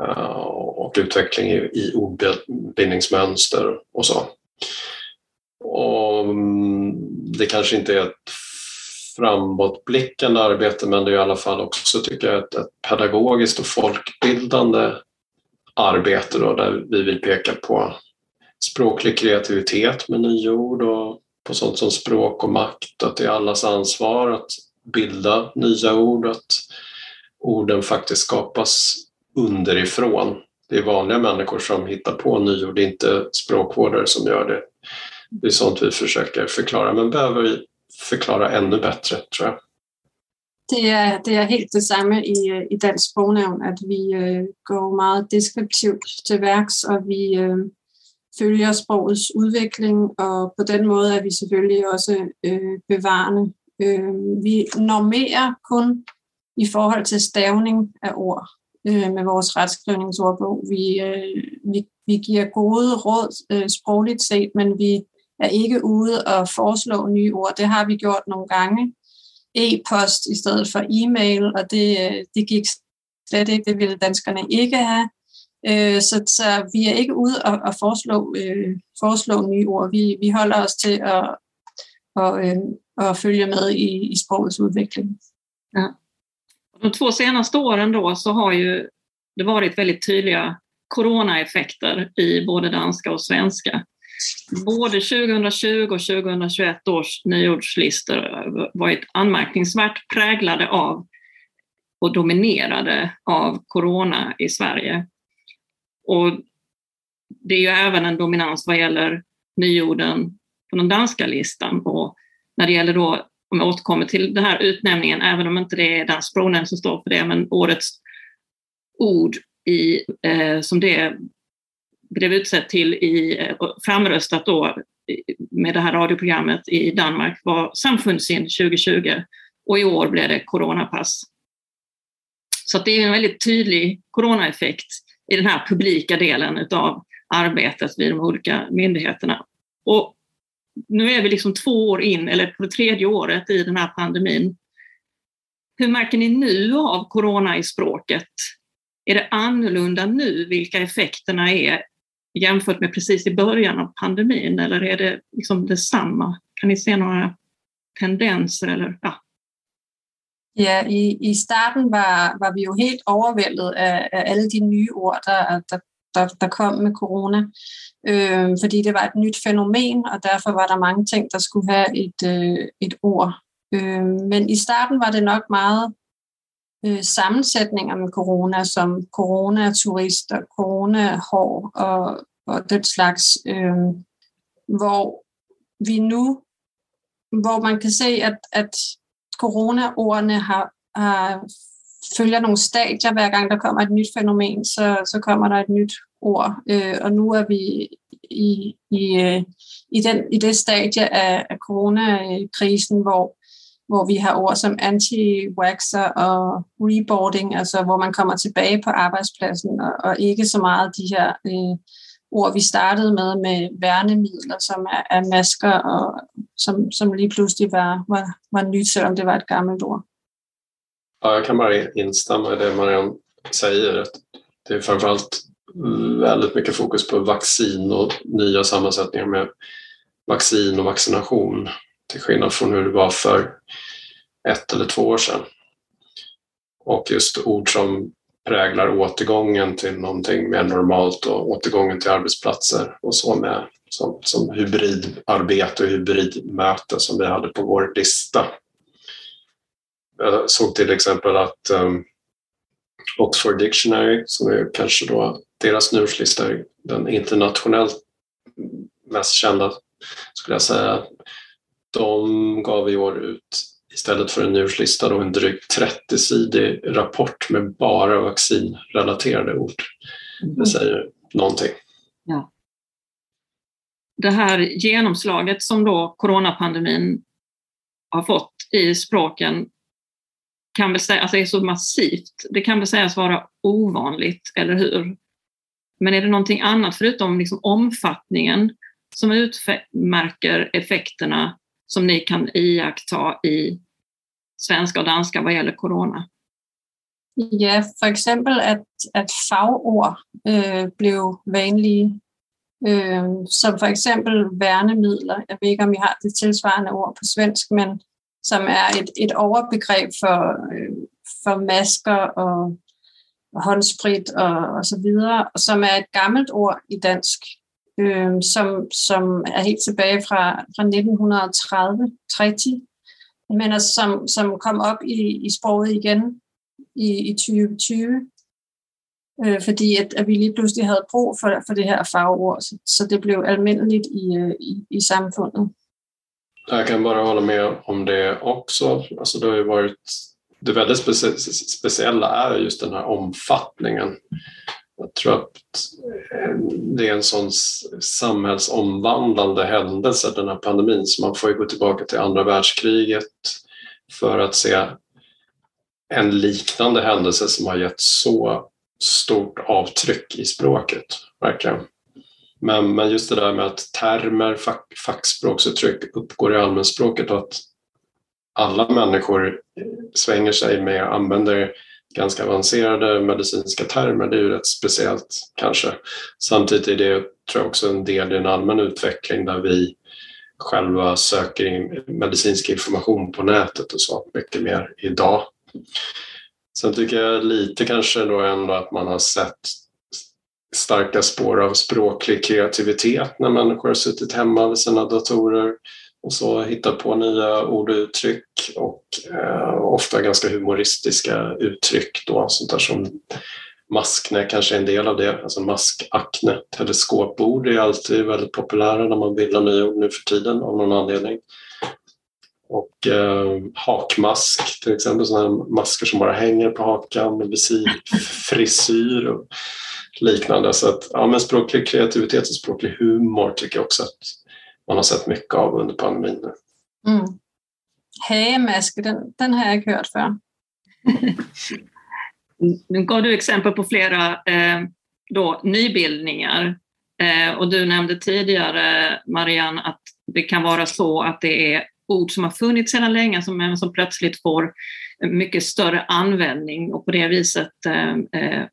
eh, och utveckling i ordbildningsmönster och så. Och mm, det kanske inte är ett framåtblickande arbete men det är i alla fall också tycker jag ett, ett pedagogiskt och folkbildande arbete då, där vi vill peka på språklig kreativitet med nyord och på sånt som språk och makt, att det är allas ansvar att bilda nya ord, att orden faktiskt skapas underifrån. Det är vanliga människor som hittar på nyord, det är inte språkvårdare som gör det. Det är sånt vi försöker förklara, men behöver förklara ännu bättre tror jag. Det er, det er helt det samme i, i Dansk Sprognævn, at vi øh, går meget deskriptivt til værks, og vi øh, følger sprogets udvikling, og på den måde er vi selvfølgelig også øh, bevarende. Øh, vi normerer kun i forhold til stavning af ord øh, med vores retskrivningsordbog. Vi, øh, vi, vi giver gode råd øh, sprogligt set, men vi er ikke ude og foreslå nye ord. Det har vi gjort nogle gange, e-post i stedet for e-mail, og det, øh, det gik slet ikke, det ville danskerne ikke have. Øh, så, så vi er ikke ude og, og foreslå, øh, foreslå nye ord. Vi, vi holder os til at, og, øh, at følge med i, i sprogets udvikling. Ja. De två senaste åren då så har ju det varit väldigt tydliga coronaeffekter i både danska och svenska. Både 2020 och 2021 års nyordslistor varit anmärkningsvärt präglade av och dominerade av corona i Sverige. Och det är ju även en dominans vad gäller nyorden på den danska listan. Och när det gäller då, om jag återkommer till den här utnämningen, även om inte det är Dansk språknämnd som står för det, men årets ord i, eh, som det blev utsett till i, eh, framröstat då med det här radioprogrammet i Danmark var Samfundsin 2020 och i år blev det coronapass. Så det är en väldigt tydlig coronaeffekt i den här publika delen utav arbetet vid de olika myndigheterna. Och nu är vi liksom två år in, eller på det tredje året i den här pandemin. Hur märker ni nu av corona i språket? Är det annorlunda nu vilka effekterna är jämfört med precis i början av pandemin eller är det liksom detsamma? Kan ni se några tendenser? Eller, ja. Ja, i, i starten var, var vi ju helt överväldigade av, av alla de nya ord, der, der, der, der kom med corona, øh, fordi det var ett nytt fenomen och därför var det många ting, der skulle ha ett øh, et ord. Øh, men i starten var det nog mycket øh, sammensætninger med corona, som coronaturister, coronahår og, og den slags, øh, hvor vi nu, hvor man kan se, at, at corona-ordene har, har, følger nogle stadier. Hver gang der kommer et nyt fænomen, så, så kommer der et nyt ord. Øh, og nu er vi i, i, øh, i, den, i det stadie af, af coronakrisen, hvor hvor vi har ord som anti-waxer og reboarding, altså hvor man kommer tilbage på arbejdspladsen, og, og ikke så meget de her øh, ord, vi startede med, med værnemidler, som er, er masker, og som, som lige pludselig var, var, var nyt, selvom det var et gammelt ord. Ja, jag kan bara instämma i det Marianne säger. Att det är framförallt väldigt mycket fokus på vaccin och nya sammansättningar med vaccin och vaccination. Till skillnad från hur det var för ett eller två år sedan. Och just ord som präglar återgången till någonting mer normalt och återgången till arbetsplatser och så med som, som hybridarbete och hybridmöte som vi hade på vår lista. Jag såg till exempel att um, Oxford Dictionary, som är kanske då deras nyårslista, den internationellt mest kända skulle jag säga. De gav i år ut istället för en nyårslista då en drygt 30-sidig rapport med bara vaccinrelaterade ord. Det mm. säger någonting. Ja. Det här genomslaget som då coronapandemin har fått i språken kan väl säga, alltså är så massivt. Det kan väl sägas vara ovanligt, eller hur? Men är det någonting annat förutom liksom omfattningen som utmärker effekterna som ni kan iaktta i svenska och danska vad gäller corona? Ja, för exempel att, att fagord äh, blev vanliga. Äh, eh, som för exempel værnemidler. Jag vet inte om ni har det tillsvarande ord på svensk, men som är ett, ett överbegrepp för, øh, för masker och håndsprit och, så vidare. som är ett gammelt ord i dansk, øh, som, som er helt tilbage fra, fra 1930, 30, men altså, som, som kom op i, i sproget igen i, i 2020, øh, fordi at, at vi lige pludselig havde brug for, for det her fagord, så, så det blev almindeligt i, øh, i, i samfundet. Jag kan bara hålla med om det också. Alltså det har ju varit det väldigt specie speciella är just den här omfattningen. Jag tror att det är en sån samhällsomvandlande händelse, den här pandemin, så man får ju gå tillbaka till andra världskriget för att se en liknande händelse som har gett så stort avtryck i språket, verkligen. Men, men just det där med att termer, fack, fackspråksuttryck uppgår i allmänspråket och att alla människor svänger sig med och använder ganska avancerade medicinska termer, det är ju rätt speciellt kanske. Samtidigt är det tror jag också en del i en allmän utveckling där vi själva söker in medicinsk information på nätet och så mycket mer idag. Sen tycker jag lite kanske då ändå att man har sett starka spår av språklig kreativitet när människor har suttit hemma vid sina datorer och så hitta på nya ord och uttryck och eh, ofta ganska humoristiska uttryck då, sånt där som maskne kanske är en del av det, alltså maskakne. Teleskopord är alltid väldigt populära när man bildar nya ord nu för tiden av någon anledning. Och eh, hakmask till exempel, sådana masker som bara hänger på hakan, visirfrisyr och liknande. Så att, ja, men språklig kreativitet och språklig humor tycker jag också att man har sett mycket av under pandemin. Mm. Hagemaske, den, den har jag hört för. nu gav du exempel på flera eh, då, nybildningar eh, och du nämnde tidigare, Marianne, att det kan vara så att det är ord som har funnits sedan länge som, som plötsligt får mycket större användning och på det viset eh, eh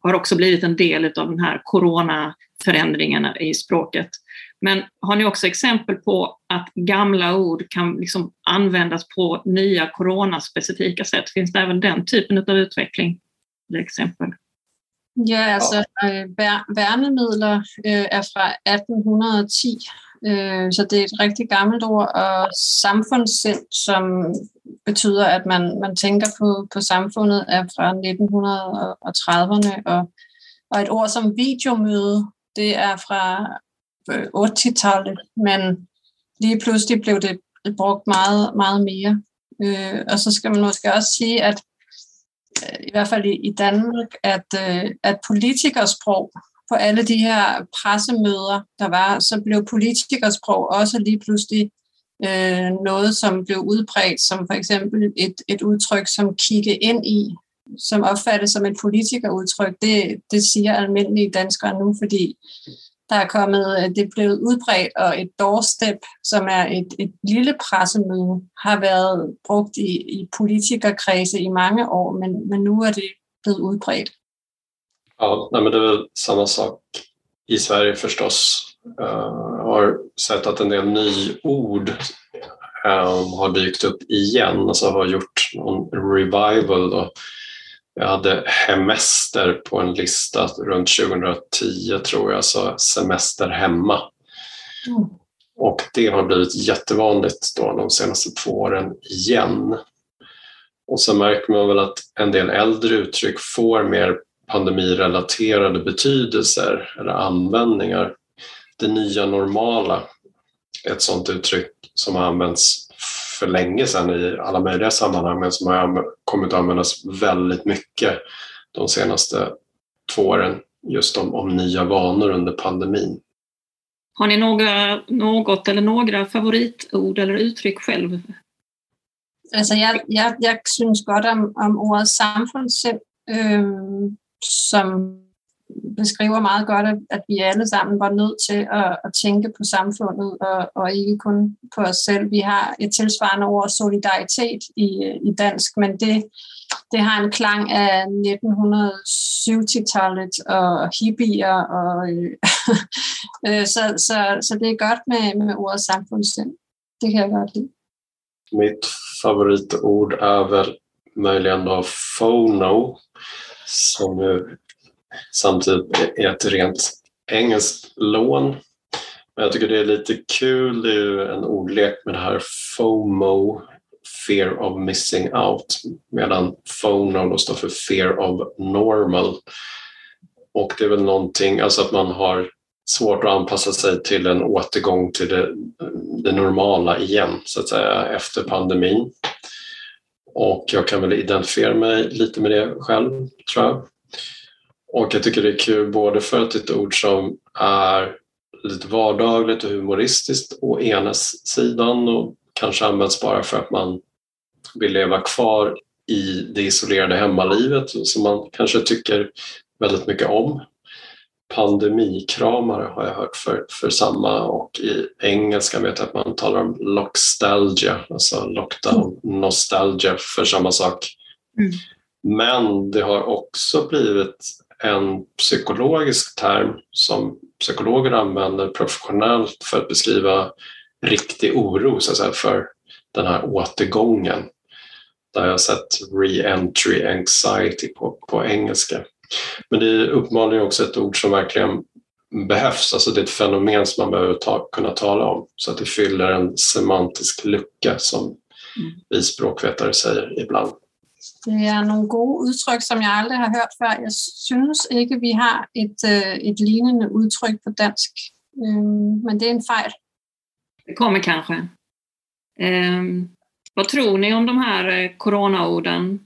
har också blivit en del av den här coronaförändringarna i språket. Men har ni också exempel på att gamla ord kan liksom användas på nya coronaspecifika sätt? Finns det även den typen av utveckling? Till exempel? Ja, alltså äh, værnemidler äh, är från 1810, äh, så det är ett riktigt gammalt ord. Och samfundssind, som betyder att man, man tänker på, på samfundet, är från 1930-erne. Och, och ett ord som videomöte, det är från Øh, 80-tallet, men lige pludselig blev det brugt meget, meget mere. Øh, og så skal man måske også sige, at øh, i hvert fald i, i Danmark, at, øh, at politikersprog på alle de her pressemøder, der var, så blev politikersprog også lige pludselig øh, noget, som blev udbredt, som for eksempel et, et udtryk som kigge ind i, som opfattes som et politikerudtryk. Det, det siger almindelige danskere nu, fordi der er kommet, øh, det er blevet udbredt, og et doorstep, som er et, et lille pressemøde, har været brugt i, i politikerkredse i mange år, men, men nu er det blevet udbredt. Ja, nej, men det är väl samma sak i Sverige förstås. Jag øh, har sett att en del nyord um, øh, har dykt upp igen, alltså har gjort någon revival. Då. Jag hade hemester på en lista runt 2010 tror jag, så semester hemma. Mm. Och det har blivit jättevanligt då de senaste två åren igen. Och så märker man väl att en del äldre uttryck får mer pandemirelaterade betydelser eller användningar. Det nya normala, ett sådant uttryck som har använts för länge sedan i alla möjliga sammanhang men som har kommit att användas väldigt mycket de senaste två åren just om, om nya vanor under pandemin. Har ni några, något eller några favoritord eller uttryck själv? Altså, jeg, jeg, jeg synes godt om, om ordet samfundssind, øh, som beskriver meget godt, at vi alle sammen var nødt til at, at tænke på samfundet og, og ikke kun på os selv. Vi har et tilsvarende ord solidaritet i, i dansk, men det, det har en klang af 1970-tallet og hippier. Og, øh, øh, så, så, så det er godt med, med ordet samfundssind. Det kan jeg godt lide. Mitt favoritord är väl möjligen då FONO som samtidigt typ är ett rent engelskt lån. Men jag tycker det är lite kul, det är ju en ordlek med det här FOMO, Fear of Missing Out, medan FONO då står för Fear of Normal. Och det är väl någonting, alltså att man har svårt att anpassa sig till en återgång till det, det normala igen, så att säga, efter pandemin. Och jag kan väl identifiera mig lite med det själv, tror jag. Och jag tycker det är kul både för att det är ett ord som är lite vardagligt och humoristiskt å ena sidan och kanske används bara för att man vill leva kvar i det isolerade hemmalivet som man kanske tycker väldigt mycket om. Pandemikramare har jag hört för, för samma och i engelska vet jag att man talar om lockstalgia, alltså lockdown nostalgia för samma sak. Mm. Men det har också blivit en psykologisk term som psykologer använder professionellt för att beskriva riktig oro så att säga, för den här återgången. Där jag har sett re-entry anxiety på, på engelska. Men det är uppenbarligen också ett ord som verkligen behövs. Alltså det är ett fenomen som man behöver ta, kunna tala om så att det fyller en semantisk lucka som mm. vi språkvetare säger ibland. Det er nogle gode udtryk, som jeg aldrig har hørt før. Jeg synes ikke, vi har et, øh, et lignende udtryk på dansk. Men det är en fejl. Det kommer kanske. Eh, vad tror ni om de här eh, coronaorden?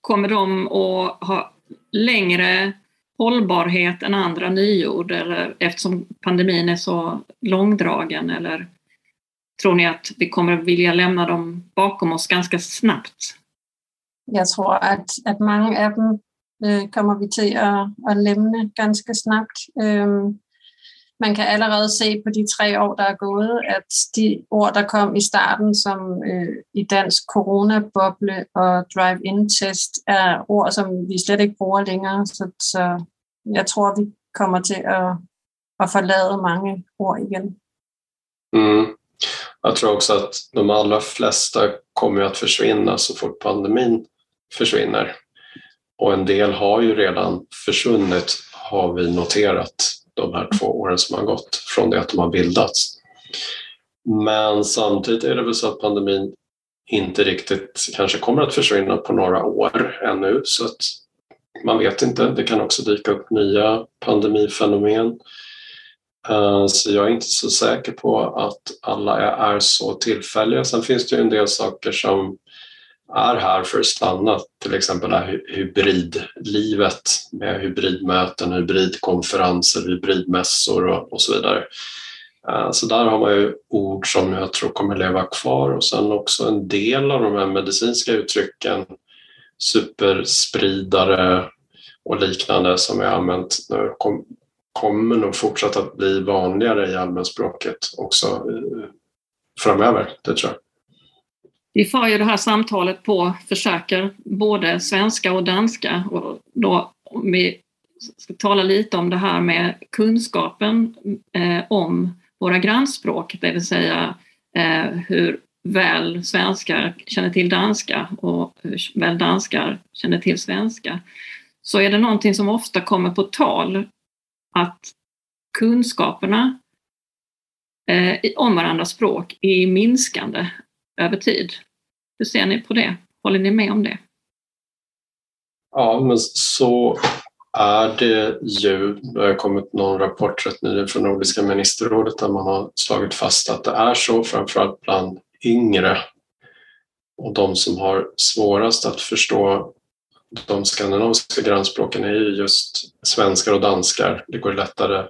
Kommer de att ha längre hållbarhet än andra nyord eller eftersom pandemin är så långdragen eller tror ni att vi kommer vilja lämna dem bakom oss ganska snabbt? Jeg tror, at, at mange af dem øh, kommer vi til at, at lemne ganske snart. Øhm, man kan allerede se på de tre år, der er gået, at de ord, der kom i starten, som øh, i dansk coronaboble og drive-in-test, er ord, som vi slet ikke bruger længere. Så, så jeg tror, vi kommer til at, at forlade mange ord igen. Mm. Jag tror också att de allra flesta kommer att försvinna så fort pandemin försvinner. Och en del har ju redan försvunnit har vi noterat de här två åren som har gått från det att de har bildats. Men samtidigt är det väl så att pandemin inte riktigt kanske kommer att försvinna på några år ännu så att man vet inte. Det kan också dyka upp nya pandemifenomen. Eh, så jag är inte så säker på att alla är så tillfälliga. Sen finns det ju en del saker som är här för att stanna, till exempel det här hybridlivet med hybridmöten, hybridkonferenser, hybridmässor och, och så vidare. Eh, så där har man ju ord som jag tror kommer leva kvar och sen också en del av de här medicinska uttrycken, superspridare och liknande som vi har använt nu kommer nog fortsätta att bli vanligare i allmänspråket också eh, framöver, det tror jag. Vi för ju det här samtalet på, försöker, både svenska och danska. Och då, om vi ska tala lite om det här med kunskapen eh, om våra grannspråk, det vill säga eh, hur väl svenskar känner till danska och hur väl danskar känner till svenska, så är det någonting som ofta kommer på tal att kunskaperna eh, om varandras språk är minskande över tid. Hur ser ni på det? Håller ni med om det? Ja, men så är det ju. Det har kommit någon rapport rätt nyligen från Nordiska ministerrådet där man har slagit fast att det är så, framförallt bland yngre och de som har svårast att förstå de skandinaviska grannspråken är ju just svenskar och danskar. Det går lättare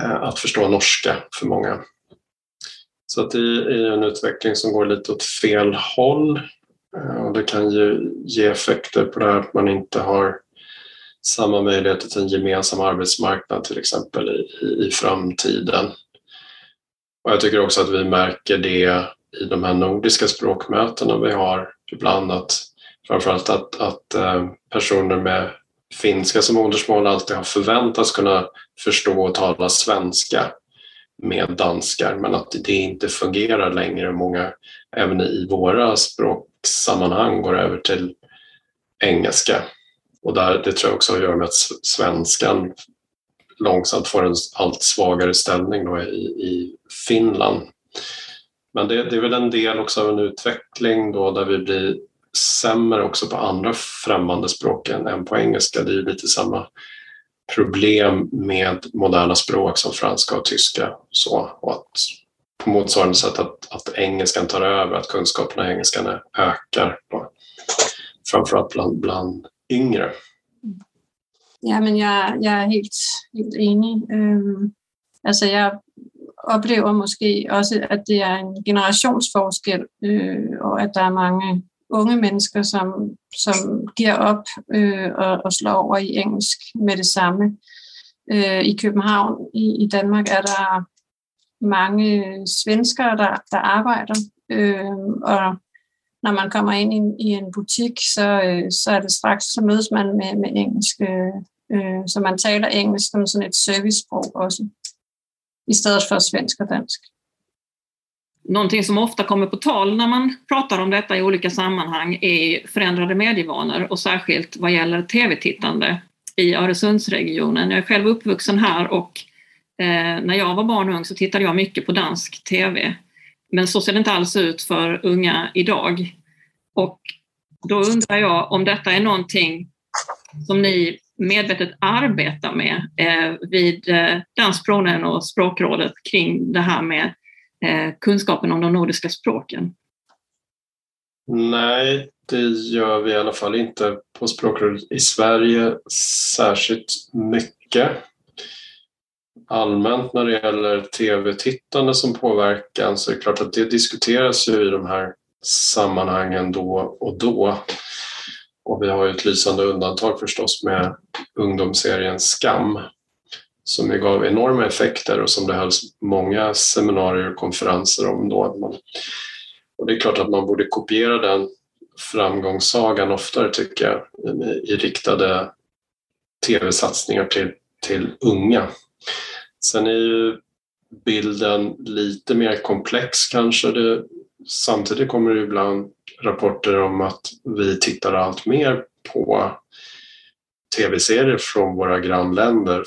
eh, att förstå norska för många. Så att det är en utveckling som går lite åt fel håll. Eh, och det kan ju ge effekter på det här att man inte har samma möjligheter till en gemensam arbetsmarknad till exempel i, i framtiden. Och jag tycker också att vi märker det i de här nordiska språkmötena vi har ibland att framförallt att, att eh, personer med finska som modersmål alltid har förväntats kunna förstå och tala svenska med danskar men att det inte fungerar längre. Många även i våra språksammanhang går över till engelska. Och där, det tror jag också har att göra med att svenskan långsamt får en allt svagare ställning då i, i Finland. Men det, det, är väl en del också av en utveckling då där vi blir sämre också på andra främmande språk än på engelska. Det är ju lite samma problem med moderna språk som franska och tyska. Så, och att på motsvarande sätt att, att engelskan tar över, att kunskaperna i engelskan ökar. Då, framförallt bland, bland yngre. Ja, men jag, jag är helt, helt enig. Um, alltså jag upplever måske också att det är en generationsforskel øh, uh, och att det är många unge mennesker, som, som giver op øh, og, og slår over i engelsk med det samme. Øh, I København, i, i Danmark, er der mange svenskere, der, der arbejder, øh, og når man kommer ind i, i en butik, så, øh, så er det straks, så mødes man med, med engelsk, øh, øh så man taler engelsk som sådan et servicesprog også, i stedet for svensk og dansk. Någonting som ofta kommer på tal när man pratar om detta i olika sammanhang är förändrade medievanor och särskilt vad gäller tv-tittande i Öresundsregionen. Jag är själv uppvuxen här och eh, när jag var barn och ung så tittade jag mycket på dansk tv. Men så ser det inte alls ut för unga idag. Och då undrar jag om detta är någonting som ni medvetet arbetar med eh, vid eh, Dansprovningen och Språkrådet kring det här med Eh, kunskapen om de nordiska språken? Nej, det gör vi i alla fall inte på Språkrådet i Sverige särskilt mycket. Allmänt när det gäller tv-tittande som påverkan så är det klart att det diskuteras ju i de här sammanhangen då och då. Och vi har ju ett lysande undantag förstås med ungdomsserien Skam som ju gav enorma effekter och som det hölls många seminarier och konferenser om då. Och det är klart att man borde kopiera den framgångssagan oftare tycker jag i riktade tv-satsningar till, till unga. Sen är ju bilden lite mer komplex kanske. Det, samtidigt kommer det ibland rapporter om att vi tittar allt mer på tv-serier från våra grannländer,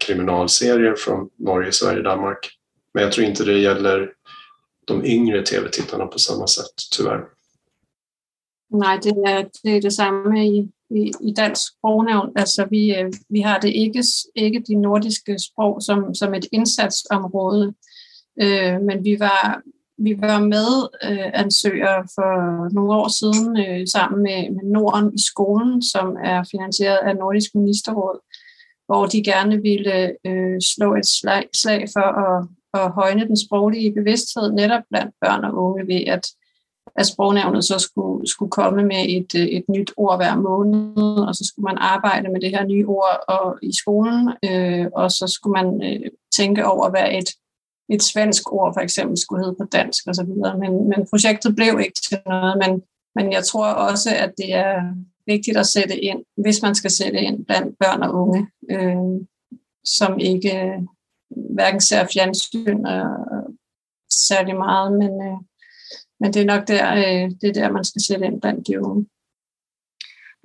kriminalserier från Norge, Sverige, Danmark. Men jag tror inte det gäller de yngre tv-tittarna på samma sätt, tyvärr. Nej, det är, det är detsamma i, i, i dansk sprognævn. Alltså vi, øh, vi har det ikke, ikke de nordiska språk som, som ett insatsområde, øh, men vi var, vi var med øh, ansøger for nogle år siden øh, sammen med, med Norden i skolen, som er finansieret af Nordisk Ministerråd, hvor de gerne ville øh, slå et slag, slag for at, at højne den sproglige bevidsthed netop blandt børn og unge ved at, at sprognævnet så skulle, skulle komme med et, øh, et nyt ord hver måned, og så skulle man arbejde med det her nye ord og, i skolen, øh, og så skulle man øh, tænke over, hvad et, et svensk ord for eksempel skulle hedde på dansk osv. Men, men projektet blev ikke til noget, men, men jeg tror også, at det er vigtigt at sætte ind, hvis man skal sætte ind blandt børn og unge, øh, som ikke øh, hverken ser fjernsyn og særlig meget, men, øh, men det är nog där, øh, det er der, man ska sætte ind bland de unge.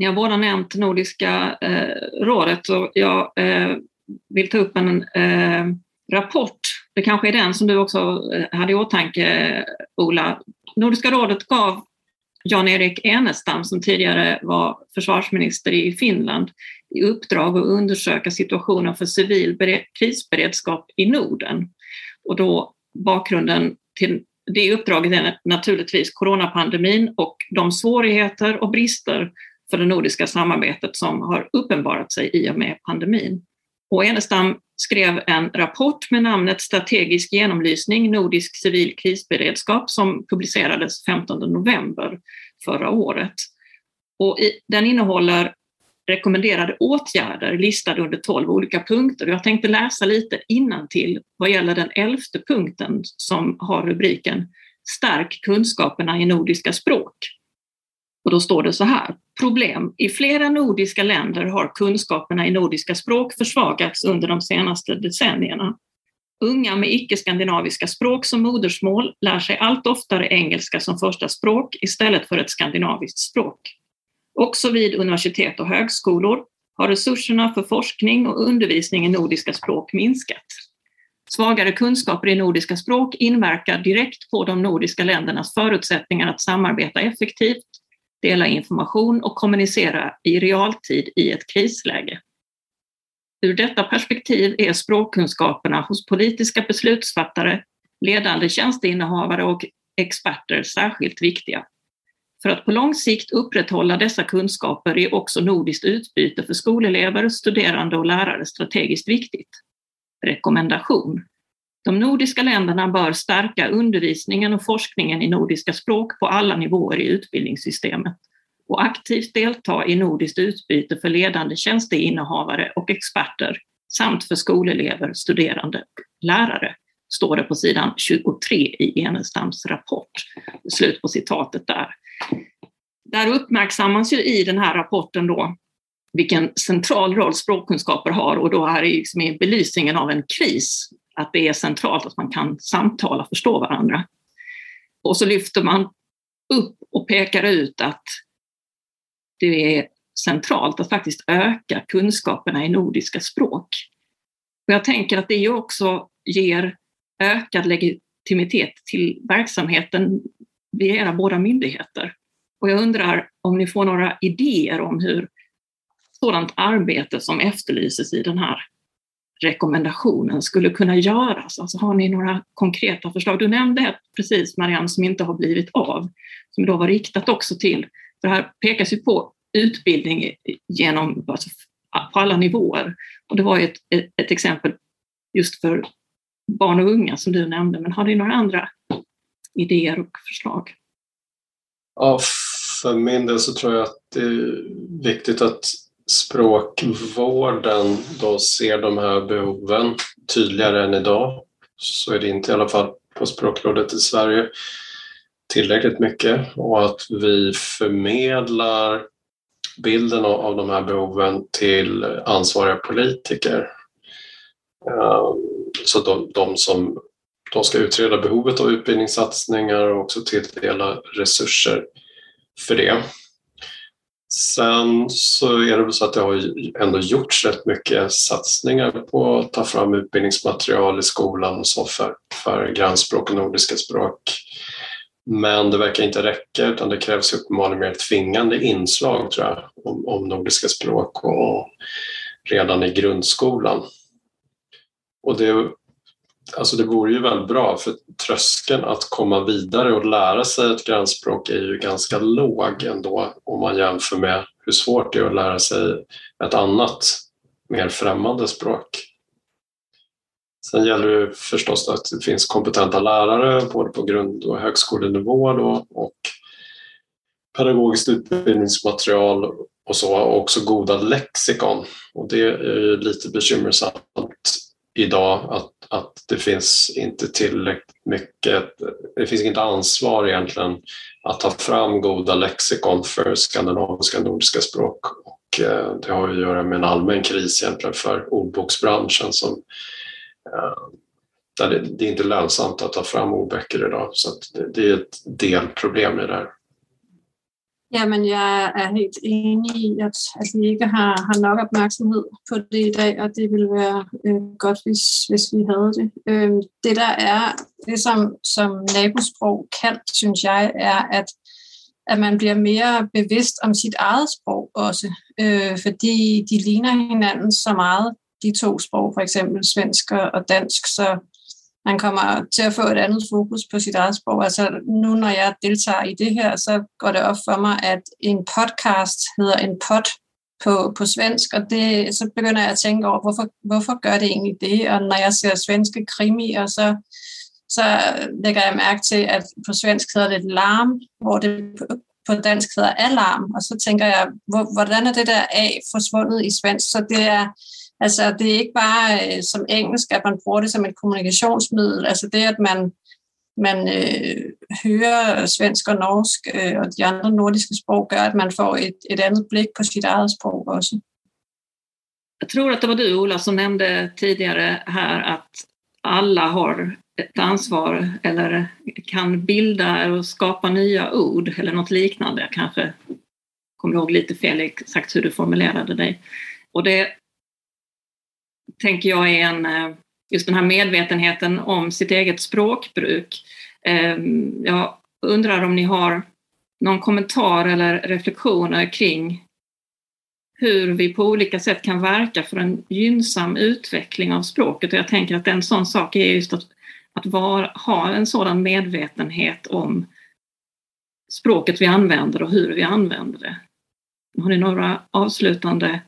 Ni har båda nämnt Nordiska eh, rådet och jag eh, vill ta upp en eh, rapport. Det kanske är den som du också eh, hade i åtanke, Ola. Nordiska rådet gav Jan-Erik Enestam, som tidigare var försvarsminister i Finland, i uppdrag att undersöka situationen för civil krisberedskap i Norden. Och då bakgrunden till det uppdraget är naturligtvis coronapandemin och de svårigheter och brister för det nordiska samarbetet som har uppenbarat sig i och med pandemin. Och Enestam skrev en rapport med namnet Strategisk genomlysning Nordisk civil krisberedskap som publicerades 15 november förra året. Och den innehåller rekommenderade åtgärder listade under 12 olika punkter. Jag tänkte läsa lite till vad gäller den elfte punkten som har rubriken Stärk kunskaperna i nordiska språk. Och då står det så här. Problem. I flera nordiska länder har kunskaperna i nordiska språk försvagats under de senaste decennierna. Unga med icke-skandinaviska språk som modersmål lär sig allt oftare engelska som första språk istället för ett skandinaviskt språk. Också vid universitet och högskolor har resurserna för forskning och undervisning i nordiska språk minskat. Svagare kunskaper i nordiska språk inverkar direkt på de nordiska ländernas förutsättningar att samarbeta effektivt, dela information och kommunicera i realtid i ett krisläge. Ur detta perspektiv är språkkunskaperna hos politiska beslutsfattare, ledande tjänsteinnehavare och experter särskilt viktiga. För att på lång sikt upprätthålla dessa kunskaper är också nordiskt utbyte för skolelever, studerande och lärare strategiskt viktigt. Rekommendation. De nordiska länderna bör stärka undervisningen och forskningen i nordiska språk på alla nivåer i utbildningssystemet och aktivt delta i nordiskt utbyte för ledande tjänsteinnehavare och experter samt för skolelever, studerande och lärare, står det på sidan 23 i Enestams rapport. Slut på citatet där. Där uppmärksammas ju i den här rapporten då vilken central roll språkkunskaper har och då är liksom i belysningen av en kris att det är centralt att man kan samtala och förstå varandra. Och så lyfter man upp och pekar ut att det är centralt att faktiskt öka kunskaperna i nordiska språk. Och jag tänker att det också ger ökad legitimitet till verksamheten vid era båda myndigheter. Och jag undrar om ni får några idéer om hur sådant arbete som efterlyses i den här rekommendationen skulle kunna göras? Alltså har ni några konkreta förslag? Du nämnde precis Marianne som inte har blivit av, som då var riktat också till, för här pekas ju på utbildning genom, alltså, på alla nivåer. Och det var ju ett, ett exempel just för barn och unga som du nämnde, men har ni några andra idéer och förslag? Ja, för min del så tror jag att det är viktigt att språkvården då ser de här behoven tydligare än idag. Så är det inte i alla fall på Språkrådet i Sverige tillräckligt mycket och att vi förmedlar bilden av de här behoven till ansvariga politiker. Ehm, så de, de som de ska utreda behovet av utbildningssatsningar och också tilldela resurser för det. Sen så är det väl så att det har ändå gjorts rätt mycket satsningar på att ta fram utbildningsmaterial i skolan och så för, för grannspråk och nordiska språk. Men det verkar inte räcka utan det krävs uppenbarligen mer tvingande inslag tror jag om, om nordiska språk och redan i grundskolan. Och det Alltså det vore ju väldigt bra för tröskeln att komma vidare och lära sig ett grannspråk är ju ganska låg ändå om man jämför med hur svårt det är att lära sig ett annat mer främmande språk. Sen gäller det förstås att det finns kompetenta lärare både på grund och högskolenivå då, och pedagogiskt utbildningsmaterial och så, och också goda lexikon. Och det är ju lite bekymmersamt idag att, att det finns inte tillräckligt mycket, det finns inget ansvar egentligen att ta fram goda lexikon för skandinaviska och nordiska språk. Och eh, det har att göra med en allmän kris egentligen för ordboksbranschen som eh, där det, det, är inte lönsamt att ta fram ordböcker idag. Så det, det, är ett delproblem i det här. Jamen, jeg er helt enig i, at, at vi ikke har, har nok opmærksomhed på det i dag, og det ville være øh, godt, hvis, hvis vi havde det. Øh, det der er, det som, som nabosprog kan, synes jeg, er, at, at man bliver mere bevidst om sit eget sprog også, øh, fordi de ligner hinanden så meget, de to sprog, for eksempel svensk og dansk, så man kommer til at få et andet fokus på sit eget sprog. Altså nu, når jeg deltager i det her, så går det op for mig, at en podcast hedder en pod på, på svensk, og det, så begynder jeg at tænke over, hvorfor, hvorfor gør det egentlig det? Og når jeg ser svenske krimier, så, så lægger jeg mærke til, at på svensk hedder det larm, hvor det på dansk hedder alarm, og så tænker jeg, hvordan er det der A forsvundet i svensk? Så det er, Altså, det er ikke bare øh, som engelsk, at man bruger det som et kommunikationsmiddel. Altså det, at man, man øh, hører svensk og norsk øh, og de andre nordiske sprog, gør, at man får et, et andet blik på sit eget sprog også. Jag tror att det var du, Ola, som nämnde tidigare här att alla har ett ansvar eller kan bilda och skapa nya ord eller något liknande. Jag kanske kommer ihåg lite fel exakt hur du formulerade dig. Och det tänker jag är en, eh, just den här medvetenheten om sitt eget språkbruk. Ehm, jag undrar om ni har någon kommentar eller reflektioner kring hur vi på olika sätt kan verka för en gynnsam utveckling av språket. Och jag tänker att en sån sak är just att, att var, ha en sådan medvetenhet om språket vi använder och hur vi använder det. Har ni några avslutande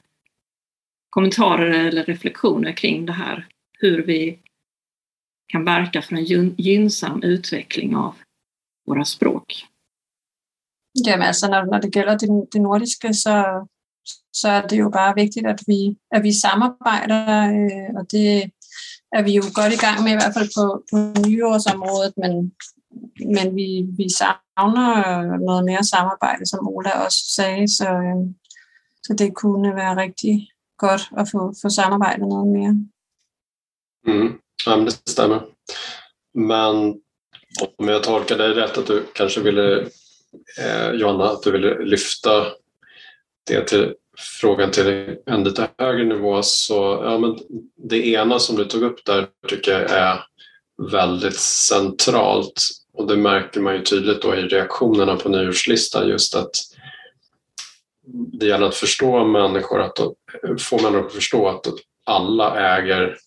kommentarer eller reflektioner kring det här, hur vi kan verka för en gynnsam utveckling av våra språk. Jamen altså, når, når det gælder det, det nordiske, så, så er det jo bare vigtigt, at vi, at vi samarbejder, øh, eh, og det er vi jo godt i gang med, i hvert fald på, på nyårsområdet, men, men vi, vi savner noget mere samarbejde, som Ola også sagde, så, øh, så det kunne være rigtig för att få, få samarbeta någon mer. Mm. Ja, men det stämmer. Men om jag tolkar dig rätt att du kanske ville, eh, Johanna, att du ville lyfta det till frågan till en lite högre nivå så ja, men det ena som du tog upp där tycker jag är väldigt centralt och det märker man ju tydligt då i reaktionerna på nyårslistan just att det gäller att förstå människor, att få människor att förstå att alla äger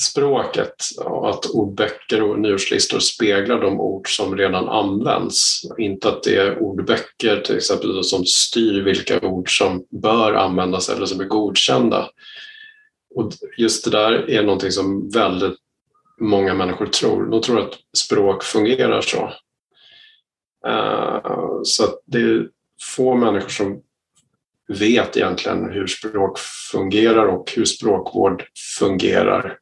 språket och att ordböcker och nyårslistor speglar de ord som redan används. Inte att det är ordböcker till exempel som styr vilka ord som bör användas eller som är godkända. Och just det där är någonting som väldigt många människor tror. De tror att språk fungerar så. Eh, så det är få människor som vet egentligen hur språk fungerar och hur språkvård fungerar.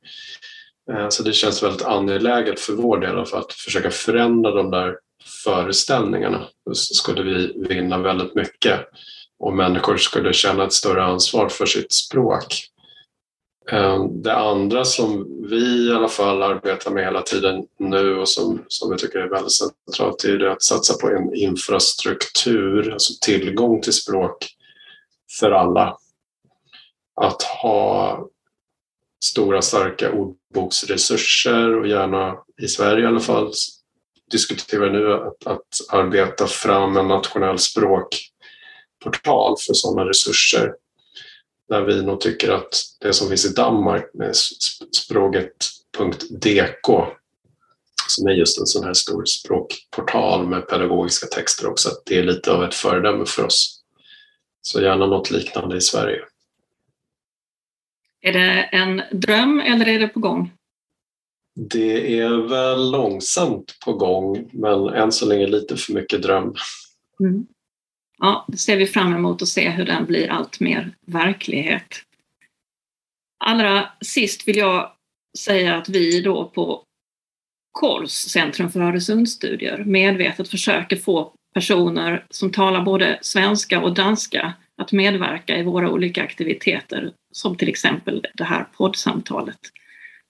Eh, så det känns väldigt angeläget för vår del för att försöka förändra de där föreställningarna. Då skulle vi vinna väldigt mycket och människor skulle känna ett större ansvar för sitt språk. Eh, det andra som vi i alla fall arbetar med hela tiden nu och som, som vi tycker är väldigt centralt är att satsa på en infrastruktur, alltså tillgång till språk för alla. Att ha stora starka ordboksresurser och gärna i Sverige i alla fall diskuterar nu att, att arbeta fram en nationell språkportal för sådana resurser. Där vi nog tycker att det som finns i Danmark med språket.dk som är just en sån här stor språkportal med pedagogiska texter också, att det är lite av ett föredöme för oss. Så gärna något liknande i Sverige. Är det en dröm eller är det på gång? Det är väl långsamt på gång, men än så länge lite för mycket dröm. Mm. Ja, det ser vi fram emot att se hur den blir allt mer verklighet. Allra sist vill jag säga att vi då på KORS, Centrum för Öresundsstudier, medvetet försöker få personer som talar både svenska och danska att medverka i våra olika aktiviteter, som till exempel det här poddsamtalet.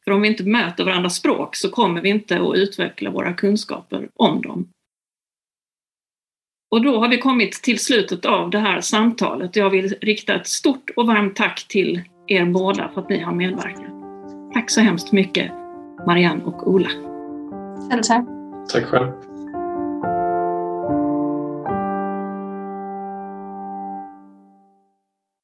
För om vi inte möter varandras språk så kommer vi inte att utveckla våra kunskaper om dem. Och då har vi kommit till slutet av det här samtalet. Jag vill rikta ett stort och varmt tack till er båda för att ni har medverkat. Tack så hemskt mycket Marianne och Ola. Själv tack. Tack själv.